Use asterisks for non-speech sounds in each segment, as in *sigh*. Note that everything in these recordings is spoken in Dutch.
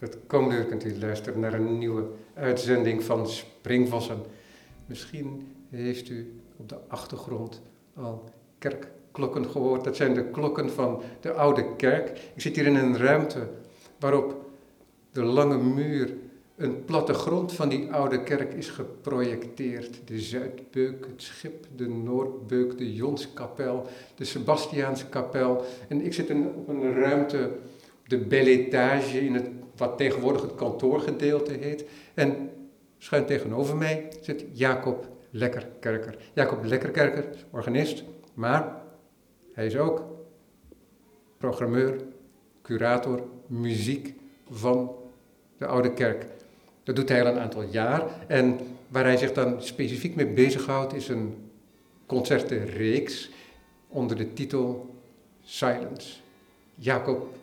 Het komende uur kunt u luisteren naar een nieuwe uitzending van Springvossen. Misschien heeft u op de achtergrond al kerkklokken gehoord. Dat zijn de klokken van de oude kerk. Ik zit hier in een ruimte waarop de lange muur een plattegrond van die oude kerk is geprojecteerd. De Zuidbeuk, het schip, de Noordbeuk, de Jonskapel, de Sebastiaanskapel. En ik zit in, op een ruimte, de belle étage, in het, wat tegenwoordig het kantoorgedeelte heet. En schuin tegenover mij zit Jacob Lekkerkerker. Jacob Lekkerkerker is organist, maar hij is ook programmeur, curator, muziek van de Oude Kerk. Dat doet hij al een aantal jaar. En waar hij zich dan specifiek mee bezighoudt, is een concertenreeks onder de titel Silence. Jacob,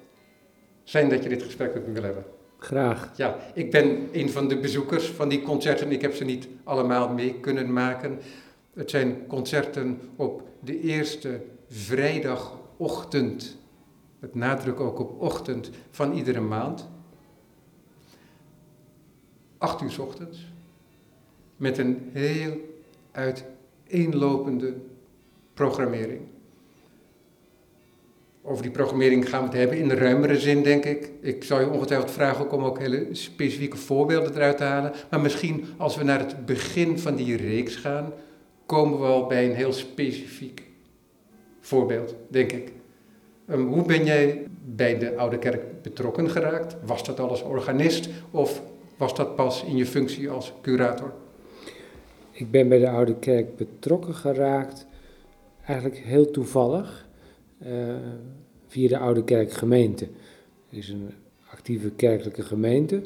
zijn dat je dit gesprek met me wil hebben. Graag. Ja, ik ben een van de bezoekers van die concerten. Ik heb ze niet allemaal mee kunnen maken. Het zijn concerten op de eerste vrijdagochtend, met nadruk ook op ochtend van iedere maand. 8 uur s ochtends, met een heel uiteenlopende programmering. Over die programmering gaan we het hebben in de ruimere zin, denk ik. Ik zou je ongetwijfeld vragen om ook hele specifieke voorbeelden eruit te halen. Maar misschien als we naar het begin van die reeks gaan, komen we al bij een heel specifiek voorbeeld, denk ik. Um, hoe ben jij bij de Oude Kerk betrokken geraakt? Was dat al als organist of was dat pas in je functie als curator? Ik ben bij de Oude Kerk betrokken geraakt, eigenlijk heel toevallig, via de Oude Kerk gemeente. Het is een actieve kerkelijke gemeente.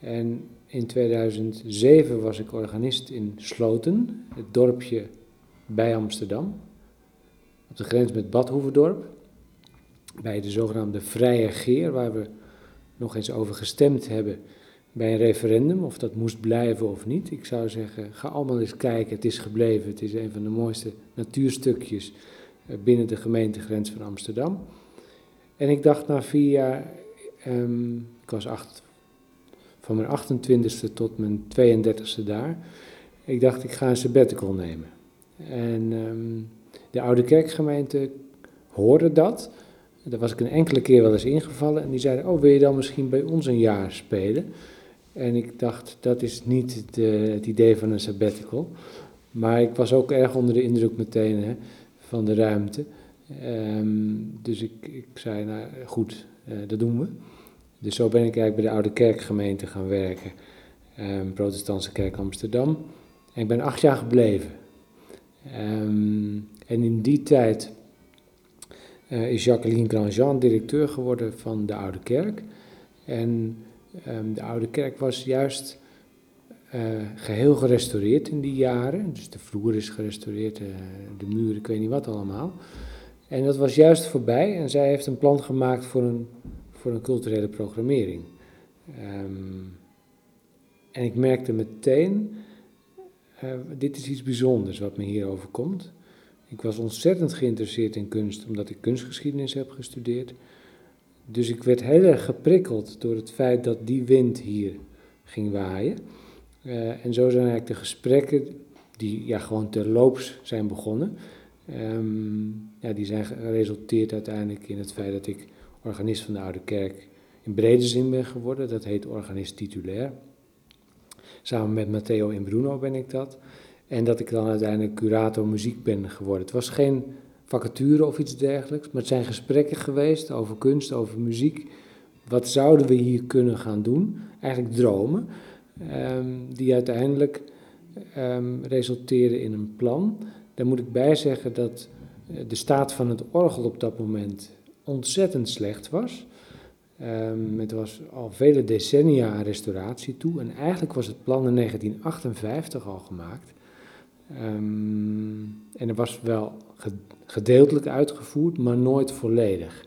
En in 2007 was ik organist in Sloten, het dorpje bij Amsterdam, op de grens met Badhoevedorp, bij de zogenaamde Vrije Geer, waar we nog eens over gestemd hebben bij een referendum, of dat moest blijven of niet. Ik zou zeggen, ga allemaal eens kijken, het is gebleven. Het is een van de mooiste natuurstukjes eh, binnen de gemeentegrens van Amsterdam. En ik dacht na vier jaar, um, ik was acht, van mijn 28ste tot mijn 32ste daar. Ik dacht, ik ga een sabbatical nemen. En um, de oude kerkgemeente hoorde dat. Daar was ik een enkele keer wel eens ingevallen. En die zeiden, oh wil je dan misschien bij ons een jaar spelen? En ik dacht, dat is niet het, het idee van een sabbatical. Maar ik was ook erg onder de indruk meteen hè, van de ruimte. Um, dus ik, ik zei, nou goed, uh, dat doen we. Dus zo ben ik eigenlijk bij de Oude Kerkgemeente gaan werken. Um, Protestantse Kerk Amsterdam. En ik ben acht jaar gebleven. Um, en in die tijd uh, is Jacqueline Grandjean directeur geworden van de Oude Kerk. En de oude kerk was juist uh, geheel gerestaureerd in die jaren. Dus de vloer is gerestaureerd, uh, de muren, ik weet niet wat allemaal. En dat was juist voorbij en zij heeft een plan gemaakt voor een, voor een culturele programmering. Um, en ik merkte meteen, uh, dit is iets bijzonders wat me hier overkomt. Ik was ontzettend geïnteresseerd in kunst, omdat ik kunstgeschiedenis heb gestudeerd. Dus ik werd heel erg geprikkeld door het feit dat die wind hier ging waaien. Uh, en zo zijn eigenlijk de gesprekken, die ja, gewoon terloops zijn begonnen, um, ja, die zijn geresulteerd uiteindelijk in het feit dat ik organist van de Oude Kerk in brede zin ben geworden. Dat heet organist titulair. Samen met Matteo in Bruno ben ik dat. En dat ik dan uiteindelijk curator muziek ben geworden. Het was geen vacature of iets dergelijks. Maar het zijn gesprekken geweest over kunst, over muziek. Wat zouden we hier kunnen gaan doen? Eigenlijk dromen, um, die uiteindelijk um, in een plan. Daar moet ik bij zeggen dat eh, de staat van het orgel op dat moment ontzettend slecht was. Um, het was al vele decennia aan restauratie toe. En eigenlijk was het plan in 1958 al gemaakt. En er was wel gedeeltelijk uitgevoerd, maar nooit volledig.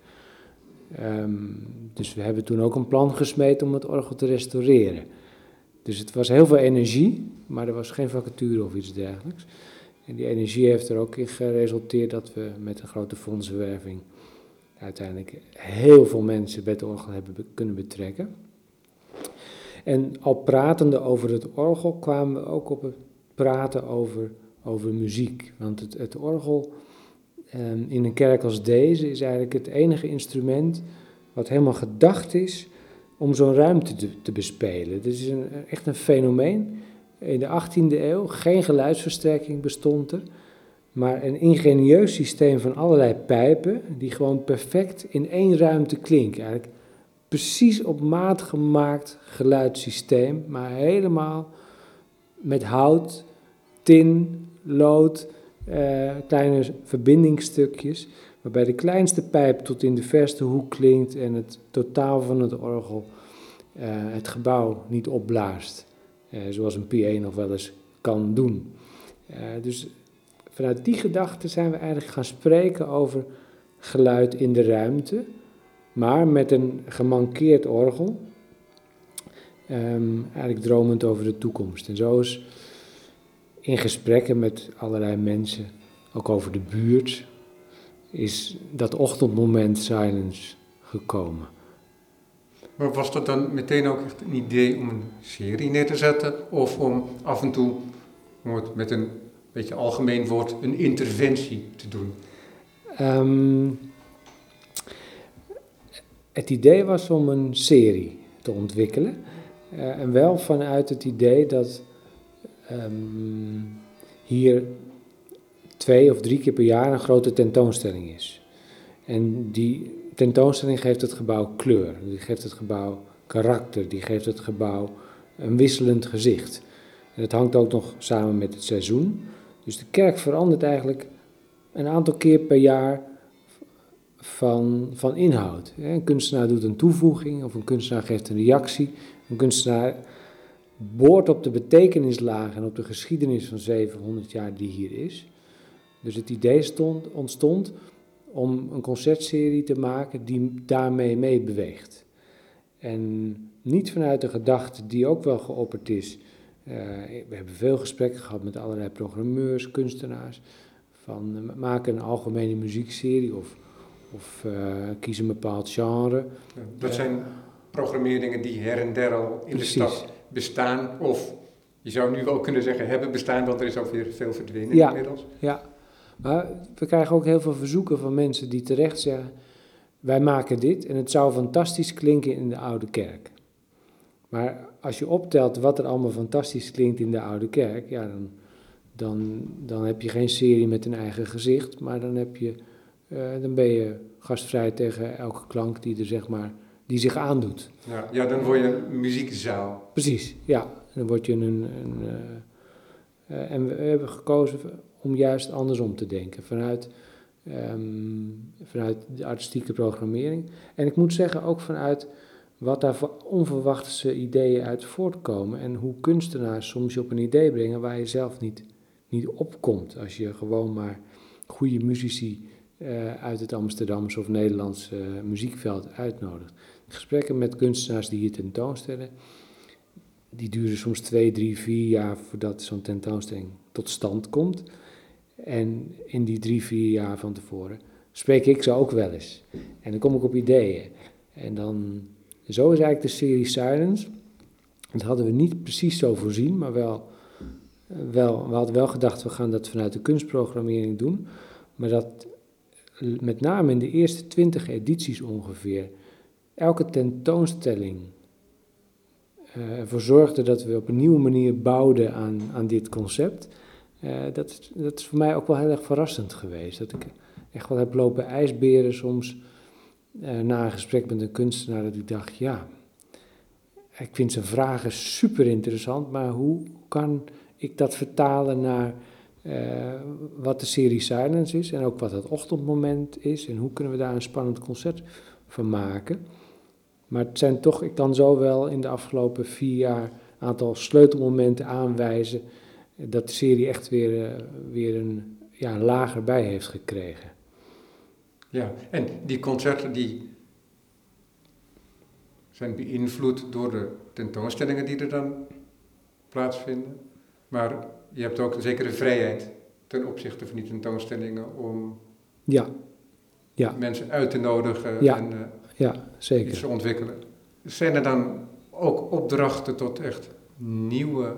Dus we hebben toen ook een plan gesmeten om het orgel te restaureren. Dus het was heel veel energie, maar er was geen vacature of iets dergelijks. En die energie heeft er ook in geresulteerd dat we met een grote fondsenwerving uiteindelijk heel veel mensen bij het orgel hebben kunnen betrekken. En al pratende over het orgel kwamen we ook op het praten over, over muziek. Want het, het orgel ehm, in een kerk als deze is eigenlijk het enige instrument wat helemaal gedacht is om zo'n ruimte te, bespelen. Het is een, echt een fenomeen. In de 18e eeuw geen geluidsversterking bestond er, maar een ingenieus systeem van allerlei pijpen die gewoon perfect in één ruimte klinken. Eigenlijk precies op maat gemaakt geluidssysteem, maar helemaal met hout, tin, lood, eh, kleine verbindingstukjes, waarbij de kleinste pijp tot in de verste hoek klinkt en het totaal van het orgel uh, het gebouw niet opblaast, uh, zoals een PA nog wel eens kan doen. Uh, dus vanuit die gedachte zijn we eigenlijk gaan spreken over geluid in de ruimte, maar met een gemankeerd orgel, um, eigenlijk dromend over de toekomst. En zo is in gesprekken met allerlei mensen, ook over de buurt, is dat ochtendmoment silence gekomen. Maar was dat dan meteen ook echt een idee om een serie neer te zetten? Of om af en toe, om het met een beetje algemeen woord, een interventie te doen? Um, het idee was om een serie te ontwikkelen. Uh, en wel vanuit het idee dat um, hier twee of drie keer per jaar een grote tentoonstelling is. En die tentoonstelling geeft het gebouw kleur, die geeft het gebouw karakter, die geeft het gebouw een wisselend gezicht. En dat hangt ook nog samen met het seizoen. Dus de kerk verandert eigenlijk een aantal keer per jaar van, van inhoud. Een kunstenaar doet een toevoeging of een kunstenaar geeft een reactie. Een kunstenaar boort op de betekenislagen en op de geschiedenis van 700 jaar die hier is. Dus het idee stond, ontstond om een concertserie te maken die daarmee meebeweegt. En niet vanuit de gedachte die ook wel geopperd is. Uh, we hebben veel gesprekken gehad met allerlei programmeurs, kunstenaars. Van uh, maak een algemene muziekserie of, of uh, kies een bepaald genre. dat zijn programmeringen die her en der al in Precies. de stad bestaan. Of je zou nu wel kunnen zeggen hebben bestaan, want er is ook weer veel verdwenen ja, inmiddels. Ja, maar we krijgen ook heel veel verzoeken van mensen die terecht zeggen: wij maken dit en het zou fantastisch klinken in de oude kerk. Maar als je optelt wat er allemaal fantastisch klinkt in de oude kerk, ja, dan, dan, dan heb je geen serie met een eigen gezicht, maar dan, heb je, uh, dan ben je gastvrij tegen elke klank die, er, zeg maar, die zich aandoet. Ja, ja, dan word je een muziekzaal. Precies, ja. Dan word je een. een uh, uh, en we hebben gekozen om juist andersom te denken, vanuit, um, vanuit de artistieke programmering. En ik moet zeggen, ook vanuit wat daar voor onverwachte ideeën uit voortkomen en hoe kunstenaars soms je op een idee brengen waar je zelf niet, niet opkomt als je gewoon maar goede muzici uh, uit het Amsterdamse of Nederlandse muziekveld uitnodigt. Gesprekken met kunstenaars die hier tentoonstellen, die duren soms twee, drie, vier jaar voordat zo'n tentoonstelling tot stand komt. En in die drie, vier jaar van tevoren spreek ik ze ook wel eens. En dan kom ik op ideeën. En dan, zo is eigenlijk de serie Silence. Dat hadden we niet precies zo voorzien, maar wel, wel, we hadden wel gedacht, we gaan dat vanuit de kunstprogrammering doen. Maar dat met name in de eerste twintig edities ongeveer, elke tentoonstelling uh, ervoor zorgde dat we op een nieuwe manier bouwden aan, aan dit concept. Uh, dat, dat is voor mij ook wel heel erg verrassend geweest. Dat ik echt wel heb lopen ijsberen soms uh, na een gesprek met een kunstenaar. Dat ik dacht, ja, ik vind zijn vragen super interessant, maar hoe kan ik dat vertalen naar uh, wat de serie Silence is en ook wat het ochtendmoment is en hoe kunnen we daar een spannend concert van maken. Maar het zijn toch, ik kan zo wel in de afgelopen vier jaar een aantal sleutelmomenten aanwijzen dat de serie echt weer, uh, weer een, ja, een lager bij heeft gekregen. Ja, en die concerten die zijn beïnvloed door de tentoonstellingen die er dan plaatsvinden. Maar je hebt ook een zekere vrijheid ten opzichte van die tentoonstellingen om ja. Ja. mensen uit te nodigen en uh, ja, zeker. iets te ontwikkelen. Zijn er dan ook opdrachten tot echt nieuwe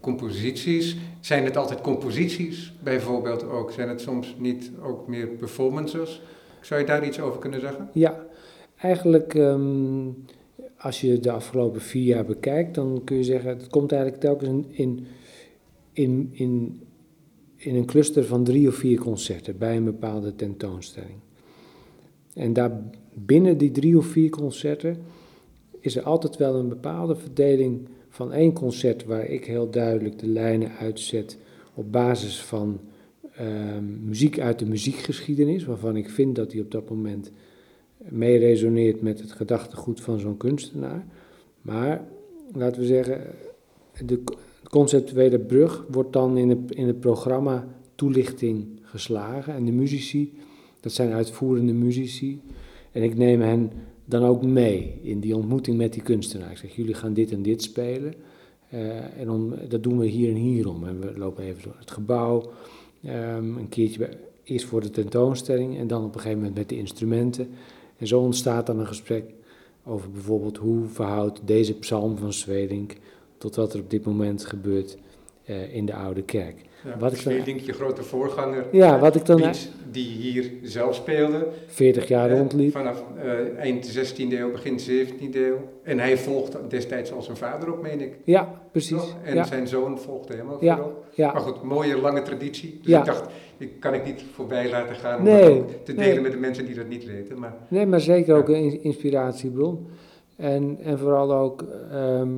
composities. Zijn het altijd composities bijvoorbeeld ook? Zijn het soms niet ook meer performances? Zou je daar iets over kunnen zeggen? Ja, eigenlijk ehm, als je de afgelopen vier jaar bekijkt, dan kun je zeggen, het komt eigenlijk telkens in, in, in, in, in een cluster van drie of vier concerten bij een bepaalde tentoonstelling. En daar binnen die drie of vier concerten is er altijd wel een bepaalde verdeling van één concert waar ik heel duidelijk de lijnen uitzet op basis van ehm, muziek uit de muziekgeschiedenis, waarvan ik vind dat die op dat moment mee resoneert met het gedachtegoed van zo'n kunstenaar. Maar laten we zeggen, de conceptuele brug wordt dan in het, in het programma toelichting geslagen. En de muzici, dat zijn uitvoerende muzici. En ik neem hen dan ook mee in die ontmoeting met die kunstenaar. Ik zeg, jullie gaan dit en dit spelen. Uh, en om, dat doen we hier en hierom. En we lopen even door het gebouw. Um, een keertje bij, eerst voor de tentoonstelling en dan op een gegeven moment met de instrumenten. En zo ontstaat dan een gesprek over bijvoorbeeld hoe verhoudt deze psalm van Zwedink tot wat er op dit moment gebeurt uh, in de oude kerk. Ja, wat ik dan, je grote voorganger, ja, wat ik dan, die hier zelf speelde. 40 jaar rondliep. Vanaf uh, eind 16e eeuw, begin 17e eeuw. En hij volgde destijds al zijn vader op, meen ik. Ja, precies. En ja. zijn zoon volgde hem ook ja. Ja. Maar goed, mooie lange traditie. Dus ik dacht, ik kan ik niet voorbij laten gaan om Nee, ook te delen nee. met de mensen die dat niet weten. Maar Nee, maar zeker ook een in- inspiratiebron. En, en vooral ook ehm,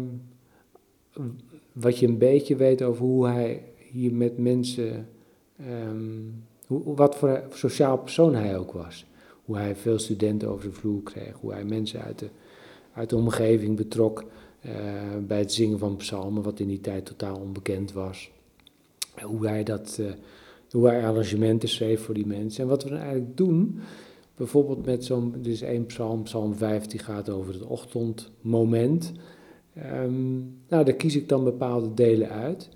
wat je een beetje weet over hoe hij hier met mensen, ehm, hoe, wat voor sociaal persoon hij ook was. Hoe hij veel studenten over de vloer kreeg, hoe hij mensen uit de, uit de omgeving betrok eh, bij het zingen van psalmen, wat in die tijd totaal onbekend was. Hoe hij, dat, eh, hoe hij arrangementen schreef voor die mensen. En wat we dan eigenlijk doen, bijvoorbeeld met zo'n, is één psalm, psalm 5, die gaat over het ochtendmoment. Ehm, nou, daar kies ik dan bepaalde delen uit.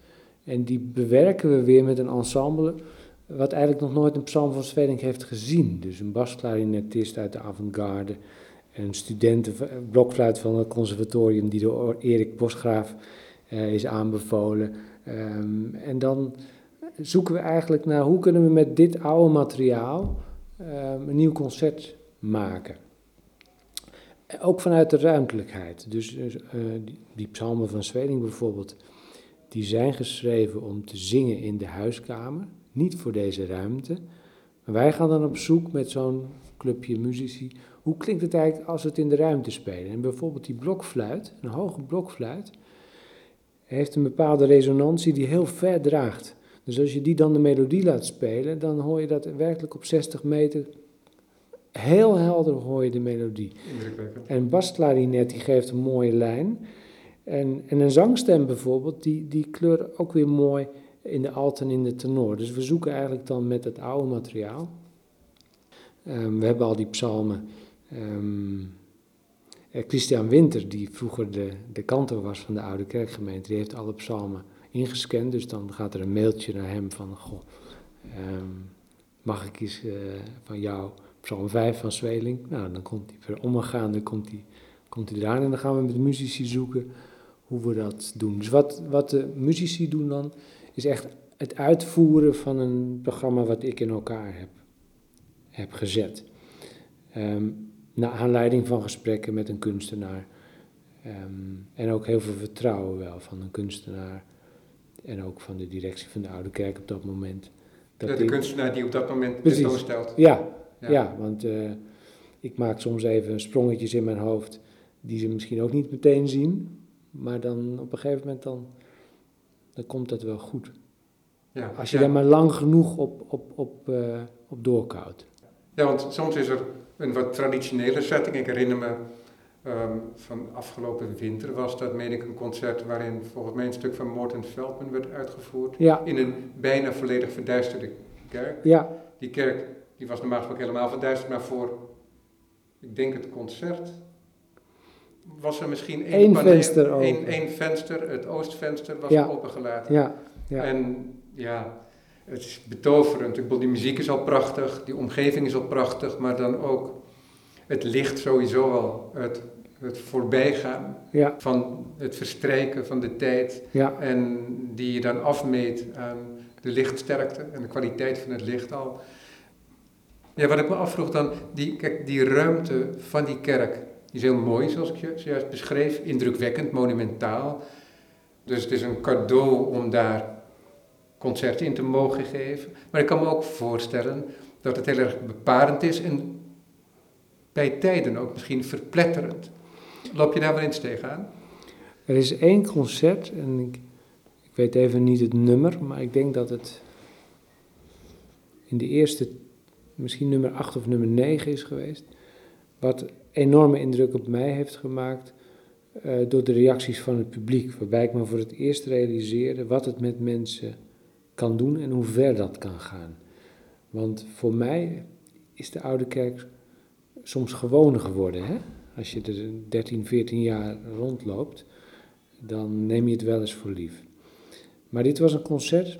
En die bewerken we weer met een ensemble, wat eigenlijk nog nooit een psalm van Sveding heeft gezien. Dus een basklarinetist uit de avant-garde, een studentenblokfluit van het conservatorium die door Erik Bosgraaf eh, is aanbevolen. Ehm, en dan zoeken we eigenlijk naar hoe kunnen we met dit oude materiaal ehm, een nieuw concert maken. Ook vanuit de ruimtelijkheid. Dus eh, die, die psalmen van Zweding bijvoorbeeld, die zijn geschreven om te zingen in de huiskamer, niet voor deze ruimte. Maar wij gaan dan op zoek met zo'n clubje muzici, hoe klinkt het eigenlijk als we het in de ruimte spelen? En bijvoorbeeld die blokfluit, een hoge blokfluit, heeft een bepaalde resonantie die heel ver draagt. Dus als je die dan de melodie laat spelen, dan hoor je dat werkelijk op 60 meter heel helder hoor je de melodie. En basklarinet die geeft een mooie lijn. En, en een zangstem bijvoorbeeld, die, die kleurt ook weer mooi in de alt en in de tenor. Dus we zoeken eigenlijk dan met het oude materiaal. Ehm, we hebben al die psalmen. Ehm, eh, Christian Winter, die vroeger de, de kantor was van de oude kerkgemeente, die heeft alle psalmen ingescand. Dus dan gaat er een mailtje naar hem van, goh, ehm, mag ik eens eh, van jou Psalm 5 van Zweling. Nou, dan komt hij per omgaande komt hij, komt hij eraan en dan gaan we met de muzici zoeken hoe we dat doen. Dus wat, wat de muzici doen dan, is echt het uitvoeren van een programma wat ik in elkaar heb, heb gezet. Ehm naar aanleiding van gesprekken met een kunstenaar. Ehm, en ook heel veel vertrouwen wel van een kunstenaar. En ook van de directie van de Oude Kerk op dat moment. Dat de kunstenaar die op dat moment Precies. tentoonstelt. ja, Ja. ja. want eh, ik maak soms even sprongetjes in mijn hoofd die ze misschien ook niet meteen zien. Maar dan op een gegeven moment dan, dan komt dat wel goed. Ja. Als je ja. daar maar lang genoeg op, op, op, eh, op doorkoudt. Ja, want soms is er een wat traditionele setting. Ik herinner me ehm, van afgelopen winter was dat, meen ik, een concert waarin volgens mij een stuk van Morten Veldman werd uitgevoerd. Ja, In een bijna volledig verduisterde kerk. ja, Die kerk die was normaal gesproken helemaal verduisterd, maar voor, ik denk het concert, was er misschien één, Eén paneel- venster open. één, één venster, het oostvenster, was Ja. opengelaten. ja, ja. En ja, het is betoverend. Ik bedoel, die muziek is al prachtig, die omgeving is al prachtig, maar dan ook het licht sowieso al. Het het voorbijgaan Ja, van het verstrijken van de tijd en die je dan afmeet aan de lichtsterkte en de kwaliteit van het licht al. Ja, wat ik me afvroeg dan, die, kijk, die ruimte van die kerk, is heel mooi zoals ik zojuist beschreef, indrukwekkend, monumentaal. Dus het is een cadeau om daar concerten in te mogen geven. Maar ik kan me ook voorstellen dat het heel erg beparend is en bij tijden ook misschien verpletterend. Loop je daar wel eens tegenaan? er is één concert en ik, ik weet even niet het nummer, maar ik denk dat het in de eerste, misschien nummer 8 of nummer 9 is geweest. Wat enorme indruk op mij heeft gemaakt eh, door de reacties van het publiek. Waarbij ik me voor het eerst realiseerde wat het met mensen kan doen en hoe ver dat kan gaan. Want voor mij is de oude kerk soms gewoon geworden. Hè? Als je er 13, 14 jaar rondloopt, dan neem je het wel eens voor lief. Maar dit was een concert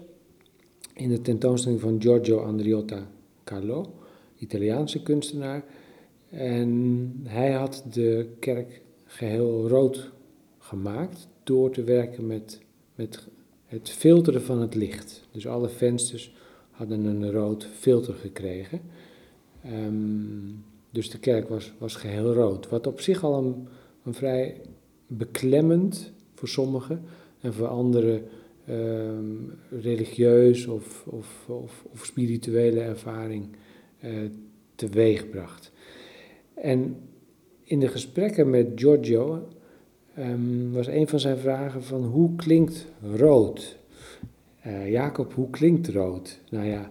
in de tentoonstelling van Giorgio Andriotta Carlo, Italiaanse kunstenaar. En hij had de kerk geheel rood gemaakt door te werken met, met het filteren van het licht. Dus alle vensters hadden een rood filter gekregen. Ehm, dus de kerk was, was geheel rood. Wat op zich al een, een vrij beklemmend voor sommigen en voor anderen ehm, religieus of, of, of, of spirituele ervaring eh, teweegbracht. En in de gesprekken met Giorgio ehm, was een van zijn vragen van hoe klinkt rood? Eh, Jacob, hoe klinkt rood? Nou ja,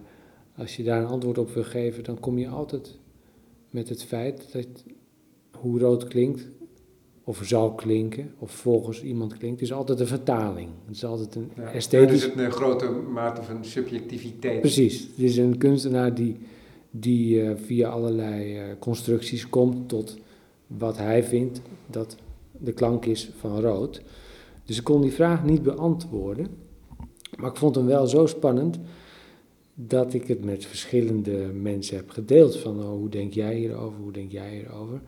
als je daar een antwoord op wil geven, dan kom je altijd met het feit dat hoe rood klinkt, of zou klinken, of volgens iemand klinkt, is altijd een vertaling. Het is altijd een Ja, esthetisch... Dus het een grote mate van subjectiviteit. Precies, het is een kunstenaar die, die eh, via allerlei eh, constructies komt tot wat hij vindt dat de klank is van rood. Dus ik kon die vraag niet beantwoorden, maar ik vond hem wel zo spannend dat ik het met verschillende mensen heb gedeeld. Van oh, hoe denk jij hierover, hoe denk jij hierover?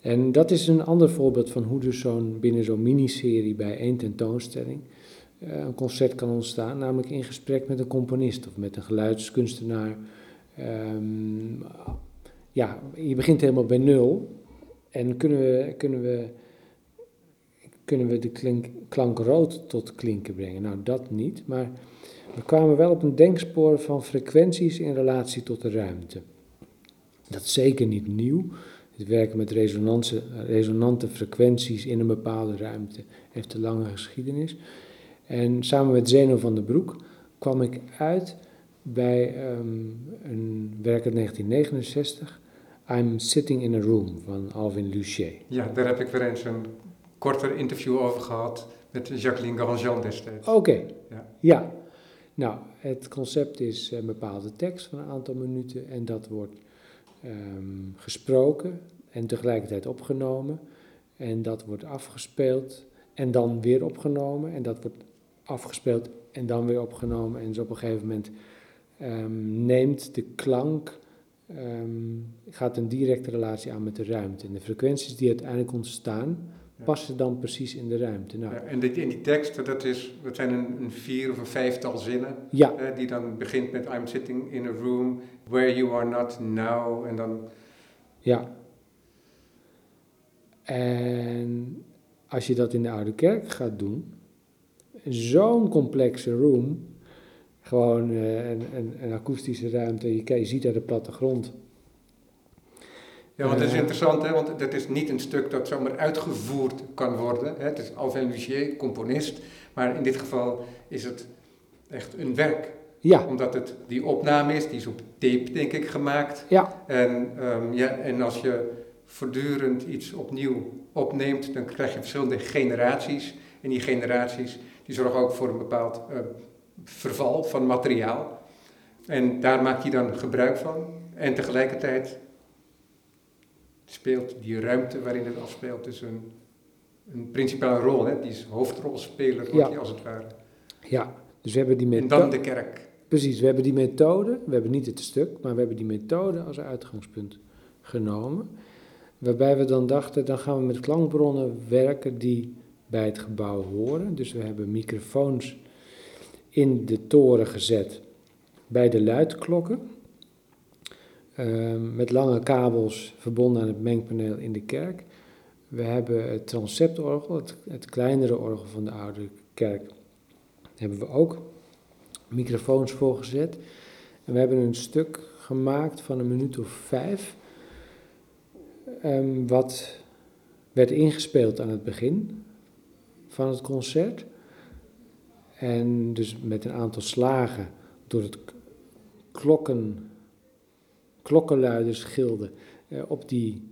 En dat is een ander voorbeeld van hoe dus zo'n, binnen zo'n miniserie bij één tentoonstelling eh, een concert kan ontstaan, namelijk in gesprek met een componist of met een geluidskunstenaar. Ehm, ja, je begint helemaal bij nul en kunnen we, kunnen we, kunnen we de klink, klank rood tot klinken brengen? Nou, dat niet, maar we kwamen wel op een denkspoor van frequenties in relatie tot de ruimte. Dat is zeker niet nieuw. Het werken met resonante frequenties in een bepaalde ruimte heeft een lange geschiedenis. En samen met Zeno van den Broek kwam ik uit bij ehm, een werk uit 1969, I'm Sitting in a Room van Alvin Lucier. Ja, daar heb ik weer eens een korter interview over gehad met Jacqueline Grandjean destijds. Oké, Ja. ja. Nou, het concept is een bepaalde tekst van een aantal minuten en dat wordt ehm, gesproken en tegelijkertijd opgenomen. En dat wordt afgespeeld en dan weer opgenomen en dat wordt afgespeeld en dan weer opgenomen. En dus op een gegeven moment ehm, neemt de klank, ehm, gaat een directe relatie aan met de ruimte. En de frequenties die uiteindelijk ontstaan, Ja. passen dan precies in de ruimte. Nou, Ja, en die, in die tekst, dat, is, dat zijn een, een vier of een vijftal zinnen, ja, die dan begint met I'm sitting in a room where you are not now. En dan, Ja. En als je dat in de Oude Kerk gaat doen, zo'n complexe room, gewoon eh, een, een, een akoestische ruimte, je, je ziet daar de plattegrond. ja, want het is Eh. interessant, hè, want dat is niet een stuk dat zomaar uitgevoerd kan worden. Hè. Het is Alvin Lucier, componist, maar in dit geval is het echt een werk. Ja, Omdat het die opname is, die is op tape denk ik gemaakt. ja, En, ehm, ja, en als je voortdurend iets opnieuw opneemt, dan krijg je verschillende generaties. En die generaties die zorgen ook voor een bepaald eh, verval van materiaal. En daar maakt hij dan gebruik van. En tegelijkertijd speelt die ruimte waarin het afspeelt dus een, een principale rol. Hè? Die is hoofdrolspeler, Ja. als het ware. ja. Dus we hebben die En dan methode. de kerk. Precies, we hebben die methode, we hebben niet het stuk, maar we hebben die methode als uitgangspunt genomen. Waarbij we dan dachten, dan gaan we met klankbronnen werken die bij het gebouw horen. Dus we hebben microfoons in de toren gezet bij de luidklokken. Ehm, met lange kabels verbonden aan het mengpaneel in de kerk. We hebben het transeptorgel, het, kleinere orgel van de oude kerk, hebben we ook microfoons voorgezet. En we hebben een stuk gemaakt van een minuut of vijf, um, wat werd ingespeeld aan het begin van het concert. En dus met een aantal slagen door het klokken, klokkenluiders gilden eh, op die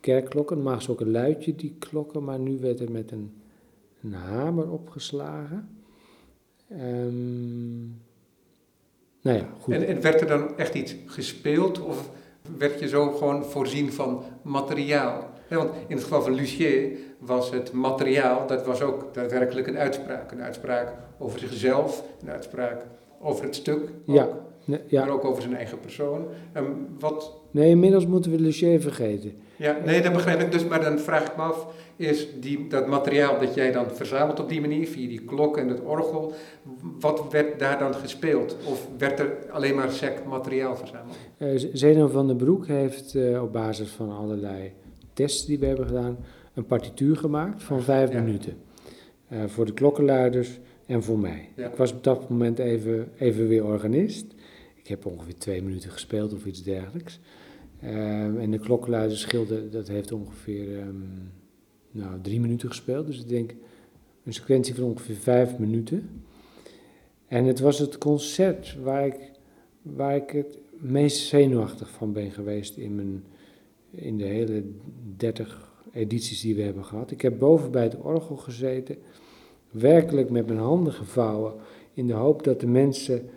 kerkklokken. Normaal is ook een luidje, die klokken, maar nu werd er met een, hamer opgeslagen. Um, nou ja, goed. En, en, werd er dan echt iets gespeeld of werd je zo gewoon voorzien van materiaal? Want in het geval van Lucier was het materiaal, dat was ook daadwerkelijk een uitspraak. Een uitspraak over zichzelf, een uitspraak over het stuk. Ja. ja. Maar ook over zijn eigen persoon. En wat... Nee, inmiddels moeten we Lucier vergeten. Ja, nee, dat begrijp ik. Dus, maar dan vraag ik me af, is die, dat materiaal dat jij dan verzamelt op die manier, via die klok en het orgel, wat werd daar dan gespeeld? Of werd er alleen maar sec materiaal verzameld? Uh, Zeno van den Broek heeft uh, op basis van allerlei tests die we hebben gedaan, een partituur gemaakt van vijf minuten. Uh, voor de klokkenluiders en voor mij. Ik was op dat moment even, even weer organist. Ik heb ongeveer twee minuten gespeeld of iets dergelijks. Uh, en de klokkenluiders schilder, dat heeft ongeveer um, nou, drie minuten gespeeld. Dus ik denk een sequentie van ongeveer vijf minuten. En het was het concert waar ik, waar ik het meest zenuwachtig van ben geweest in, mijn, in de hele dertig edities die we hebben gehad. Ik heb boven bij het orgel gezeten, werkelijk met mijn handen gevouwen, in de hoop dat de mensen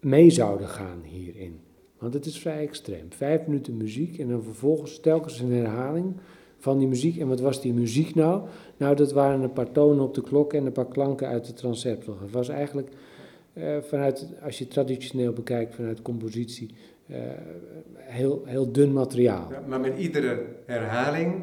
mee zouden gaan hierin. Want het is vrij extreem. Vijf minuten muziek en dan vervolgens telkens een herhaling van die muziek. En wat was die muziek nou? Nou, dat waren een paar tonen op de klok en een paar klanken uit de transeptal. Het was eigenlijk uh, vanuit, als je traditioneel bekijkt, vanuit compositie, uh, heel, heel dun materiaal. Ja, maar met iedere herhaling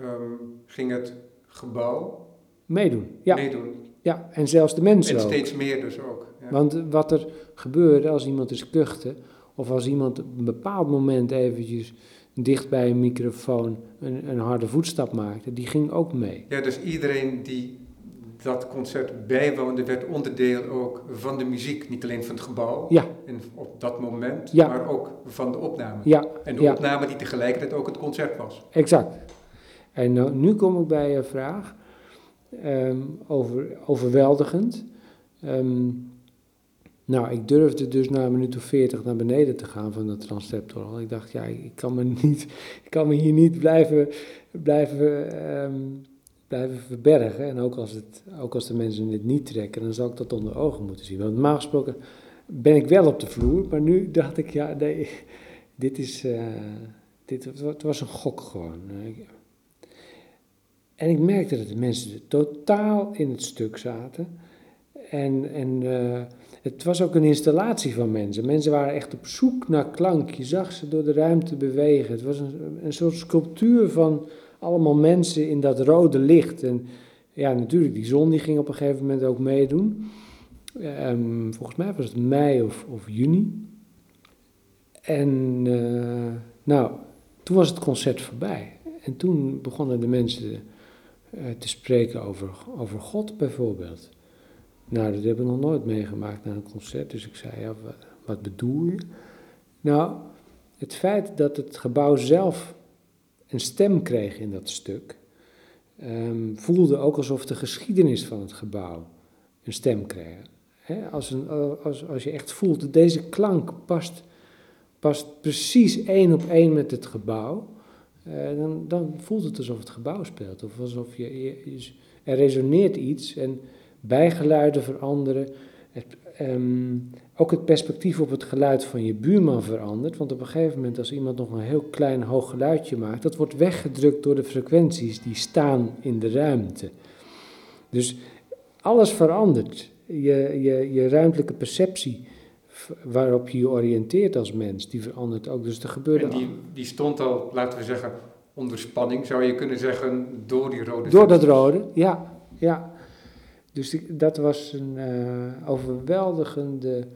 um, ging het gebouw meedoen. Ja. meedoen. Ja, en zelfs de mensen En steeds meer dus ook. Ja. Want wat er gebeurde als iemand is kuchte, of als iemand op een bepaald moment eventjes dicht bij een microfoon een, een harde voetstap maakte, die ging ook mee. Ja, dus iedereen die dat concert bijwoonde, werd onderdeel ook van de muziek. Niet alleen van het gebouw ja. en op dat moment, ja. maar ook van de opname. Ja. En de ja. opname die tegelijkertijd ook het concert was. Exact. En nou, nu kom ik bij je vraag um, over overweldigend. Um, nou, ik durfde dus na een minuut of veertig naar beneden te gaan van de transceptor. Ik dacht, ja, ik kan me, niet, *laughs* ik kan me hier niet blijven, blijven, um, blijven verbergen. En ook als, het, ook als de mensen het niet trekken, dan zou ik dat onder ogen moeten zien. Want normaal gesproken ben ik wel op de vloer, maar nu dacht ik, ja, nee, dit is, uh, dit, het was een gok gewoon. En ik merkte dat de mensen totaal in het stuk zaten. En, en uh, het was ook een installatie van mensen. Mensen waren echt op zoek naar klank. Je zag ze door de ruimte bewegen. Het was een, een soort sculptuur van allemaal mensen in dat rode licht. En ja, natuurlijk, die zon die ging op een gegeven moment ook meedoen. Um, volgens mij was het mei of, of juni. En uh, nou, toen was het concert voorbij. En toen begonnen de mensen uh, te spreken over, over God bijvoorbeeld. Nou, dat heb ik nog nooit meegemaakt na een concert. Dus ik zei, ja, wat bedoel je? Nou, het feit dat het gebouw zelf een stem kreeg in dat stuk, um, voelde ook alsof de geschiedenis van het gebouw een stem kreeg. Als, een, als, als je echt voelt dat deze klank past, past precies één op één met het gebouw, uh, dan, dan voelt het alsof het gebouw speelt. Of alsof je er resoneert iets en bijgeluiden veranderen. Het, um, ook het perspectief op het geluid van je buurman verandert. Want op een gegeven moment, als iemand nog een heel klein hoog geluidje maakt, dat wordt weggedrukt door de frequenties die staan in de ruimte. Dus alles verandert. Je, je, je ruimtelijke perceptie waarop je je oriënteert als mens, die verandert ook. Dus er gebeurde... En die, die stond al, laten we zeggen, onder spanning, zou je kunnen zeggen, door die rode Door dat rode, ja. ja. Dus dat was een uh, overweldigende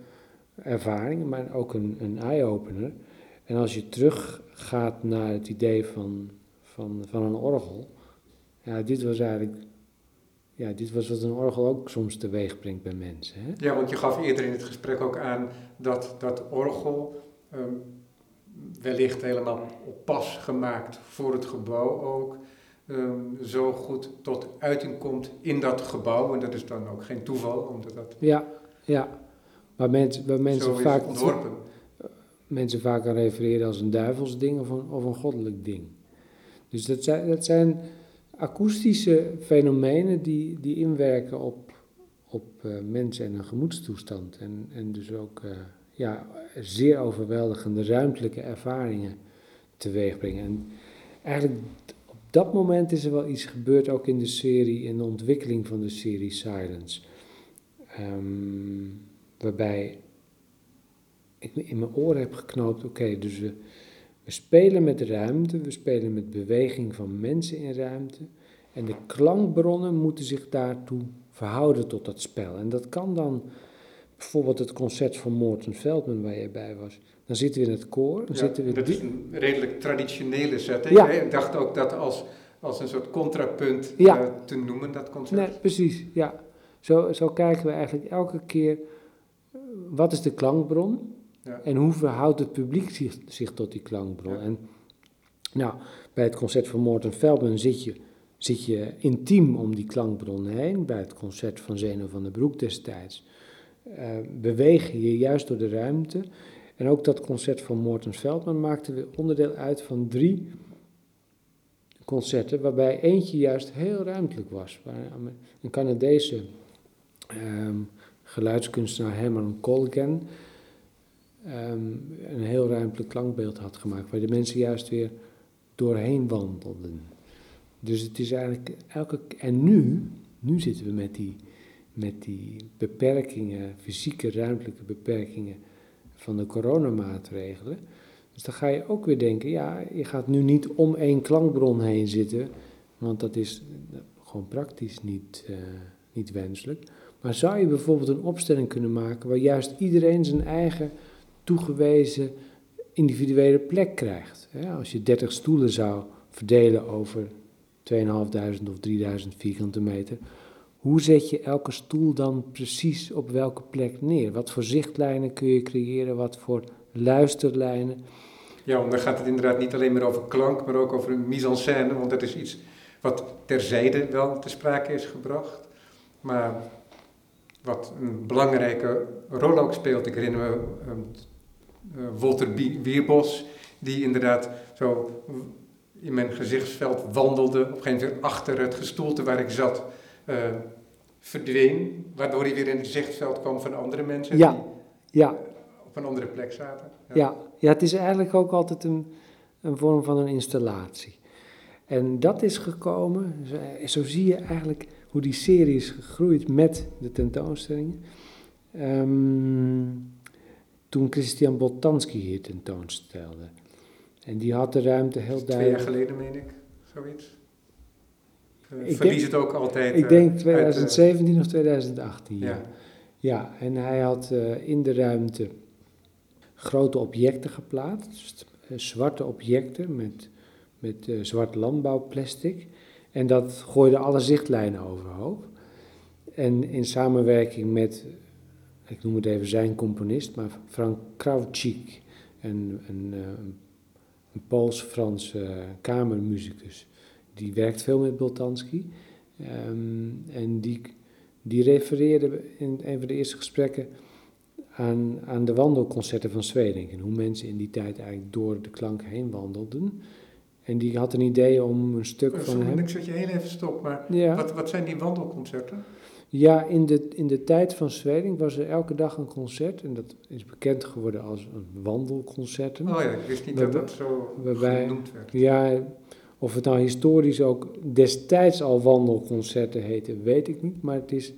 ervaring, maar ook een, een eye-opener. En als je teruggaat naar het idee van, van, van een orgel, ja, dit was eigenlijk ja, dit was wat een orgel ook soms teweeg brengt bij mensen. Hè? Ja, want je gaf eerder in het gesprek ook aan dat dat orgel ehm, wellicht helemaal op pas gemaakt voor het gebouw ook, ehm, zo goed tot uiting komt in dat gebouw. En dat is dan ook geen toeval, omdat dat. Ja, ja. Waar, mensen waar mensen vaak. Ontworpen. Mensen vaak aan refereren als een duivelsding of een, of een goddelijk ding. Dus dat zijn, dat zijn akoestische fenomenen die, die inwerken op, op uh, mensen en een gemoedstoestand. En, en dus ook uh, ja, zeer overweldigende ruimtelijke ervaringen teweeg brengen. En eigenlijk dat moment is er wel iets gebeurd, ook in de serie, in de ontwikkeling van de serie Silence. Um, waarbij ik in mijn oren heb geknoopt, oké, dus we we spelen met ruimte, we spelen met beweging van mensen in ruimte. En de klankbronnen moeten zich daartoe verhouden tot dat spel. En dat kan dan bijvoorbeeld het concert van Morten Veldman waar jij bij was. Dan zitten we in het koor. Dan zitten we dat is een redelijk traditionele setting. Ja. Ik dacht ook dat als, als een soort contrapunt ja. uh, te noemen, dat concert. Nee, precies, ja. Zo, zo kijken we eigenlijk elke keer, uh, wat is de klankbron? En hoe verhoudt het publiek zich, zich tot die klankbron? En nou, bij het concert van Morten Feldman zit je, zit je intiem om die klankbron heen. Bij het concert van Zeno van der Broek destijds beweeg je juist door de ruimte. En ook dat concert van Morten Feldman maakte weer onderdeel uit van drie concerten, waarbij eentje juist heel ruimtelijk was. Een Canadese um, geluidskunstenaar Herman Colgan um, een heel ruimtelijk klankbeeld had gemaakt, waar de mensen juist weer doorheen wandelden. Dus het is eigenlijk elke. En nu, nu zitten we met die, met die beperkingen, fysieke, ruimtelijke beperkingen van de coronamaatregelen. Dus dan ga je ook weer denken, ja, je gaat nu niet om één klankbron heen zitten, want dat is gewoon praktisch niet, uh, niet wenselijk. Maar zou je bijvoorbeeld een opstelling kunnen maken waar juist iedereen zijn eigen toegewezen individuele plek krijgt. Als je 30 stoelen zou verdelen over 2500 of 3000 vierkante meter, hoe zet je elke stoel dan precies op welke plek neer? Wat voor zichtlijnen kun je creëren? Wat voor luisterlijnen? Ja, want dan gaat het inderdaad niet alleen maar over klank, maar ook over mise en scène, want dat is iets wat terzijde wel te sprake is gebracht. Maar wat een belangrijke rol ook speelt, ik herinner me uh, Walter Wierbos, die inderdaad zo in mijn gezichtsveld wandelde, op een gegeven moment achter het gestoelte waar ik zat, uh, verdween, waardoor hij weer in het gezichtsveld kwam van andere mensen ja. die ja. op een andere plek zaten. Ja. ja. Ja, het is eigenlijk ook altijd een, een vorm van een installatie. En dat is gekomen, zo, zo zie je eigenlijk hoe die serie is gegroeid met de tentoonstellingen. Um, toen Christian Boltanski hier tentoonstelde. En die had de ruimte heel duidelijk... Twee jaar geleden, meen ik, zoiets. Uh, ik verlies het ook altijd. Ik denk 2017 uit, uh, of 2018. Ja. ja, en hij had in de ruimte grote objecten geplaatst, zwarte objecten met, met zwart landbouwplastic. En dat gooide alle zichtlijnen overhoop. En in samenwerking met ik noem het even zijn componist, maar Frank Krawczyk, een, een, eh, een Pools-Franse kamermuzikus. Die werkt veel met Boltanski. Um, en die, die refereerde in een van de eerste gesprekken aan, aan de wandelconcerten van Zweden. En hoe mensen in die tijd eigenlijk door de klank heen wandelden. En die had een idee om een stuk van hem... Ik zet je heel even stop, maar ja. wat, wat zijn die wandelconcerten? Ja, in de, in de tijd van Zweden was er elke dag een concert. En dat is bekend geworden als een wandelconcert. Oh ja, ik wist niet dat dat zo waarbij, genoemd werd. Ja, of het nou historisch ook destijds al wandelconcerten heette, weet ik niet. Maar het is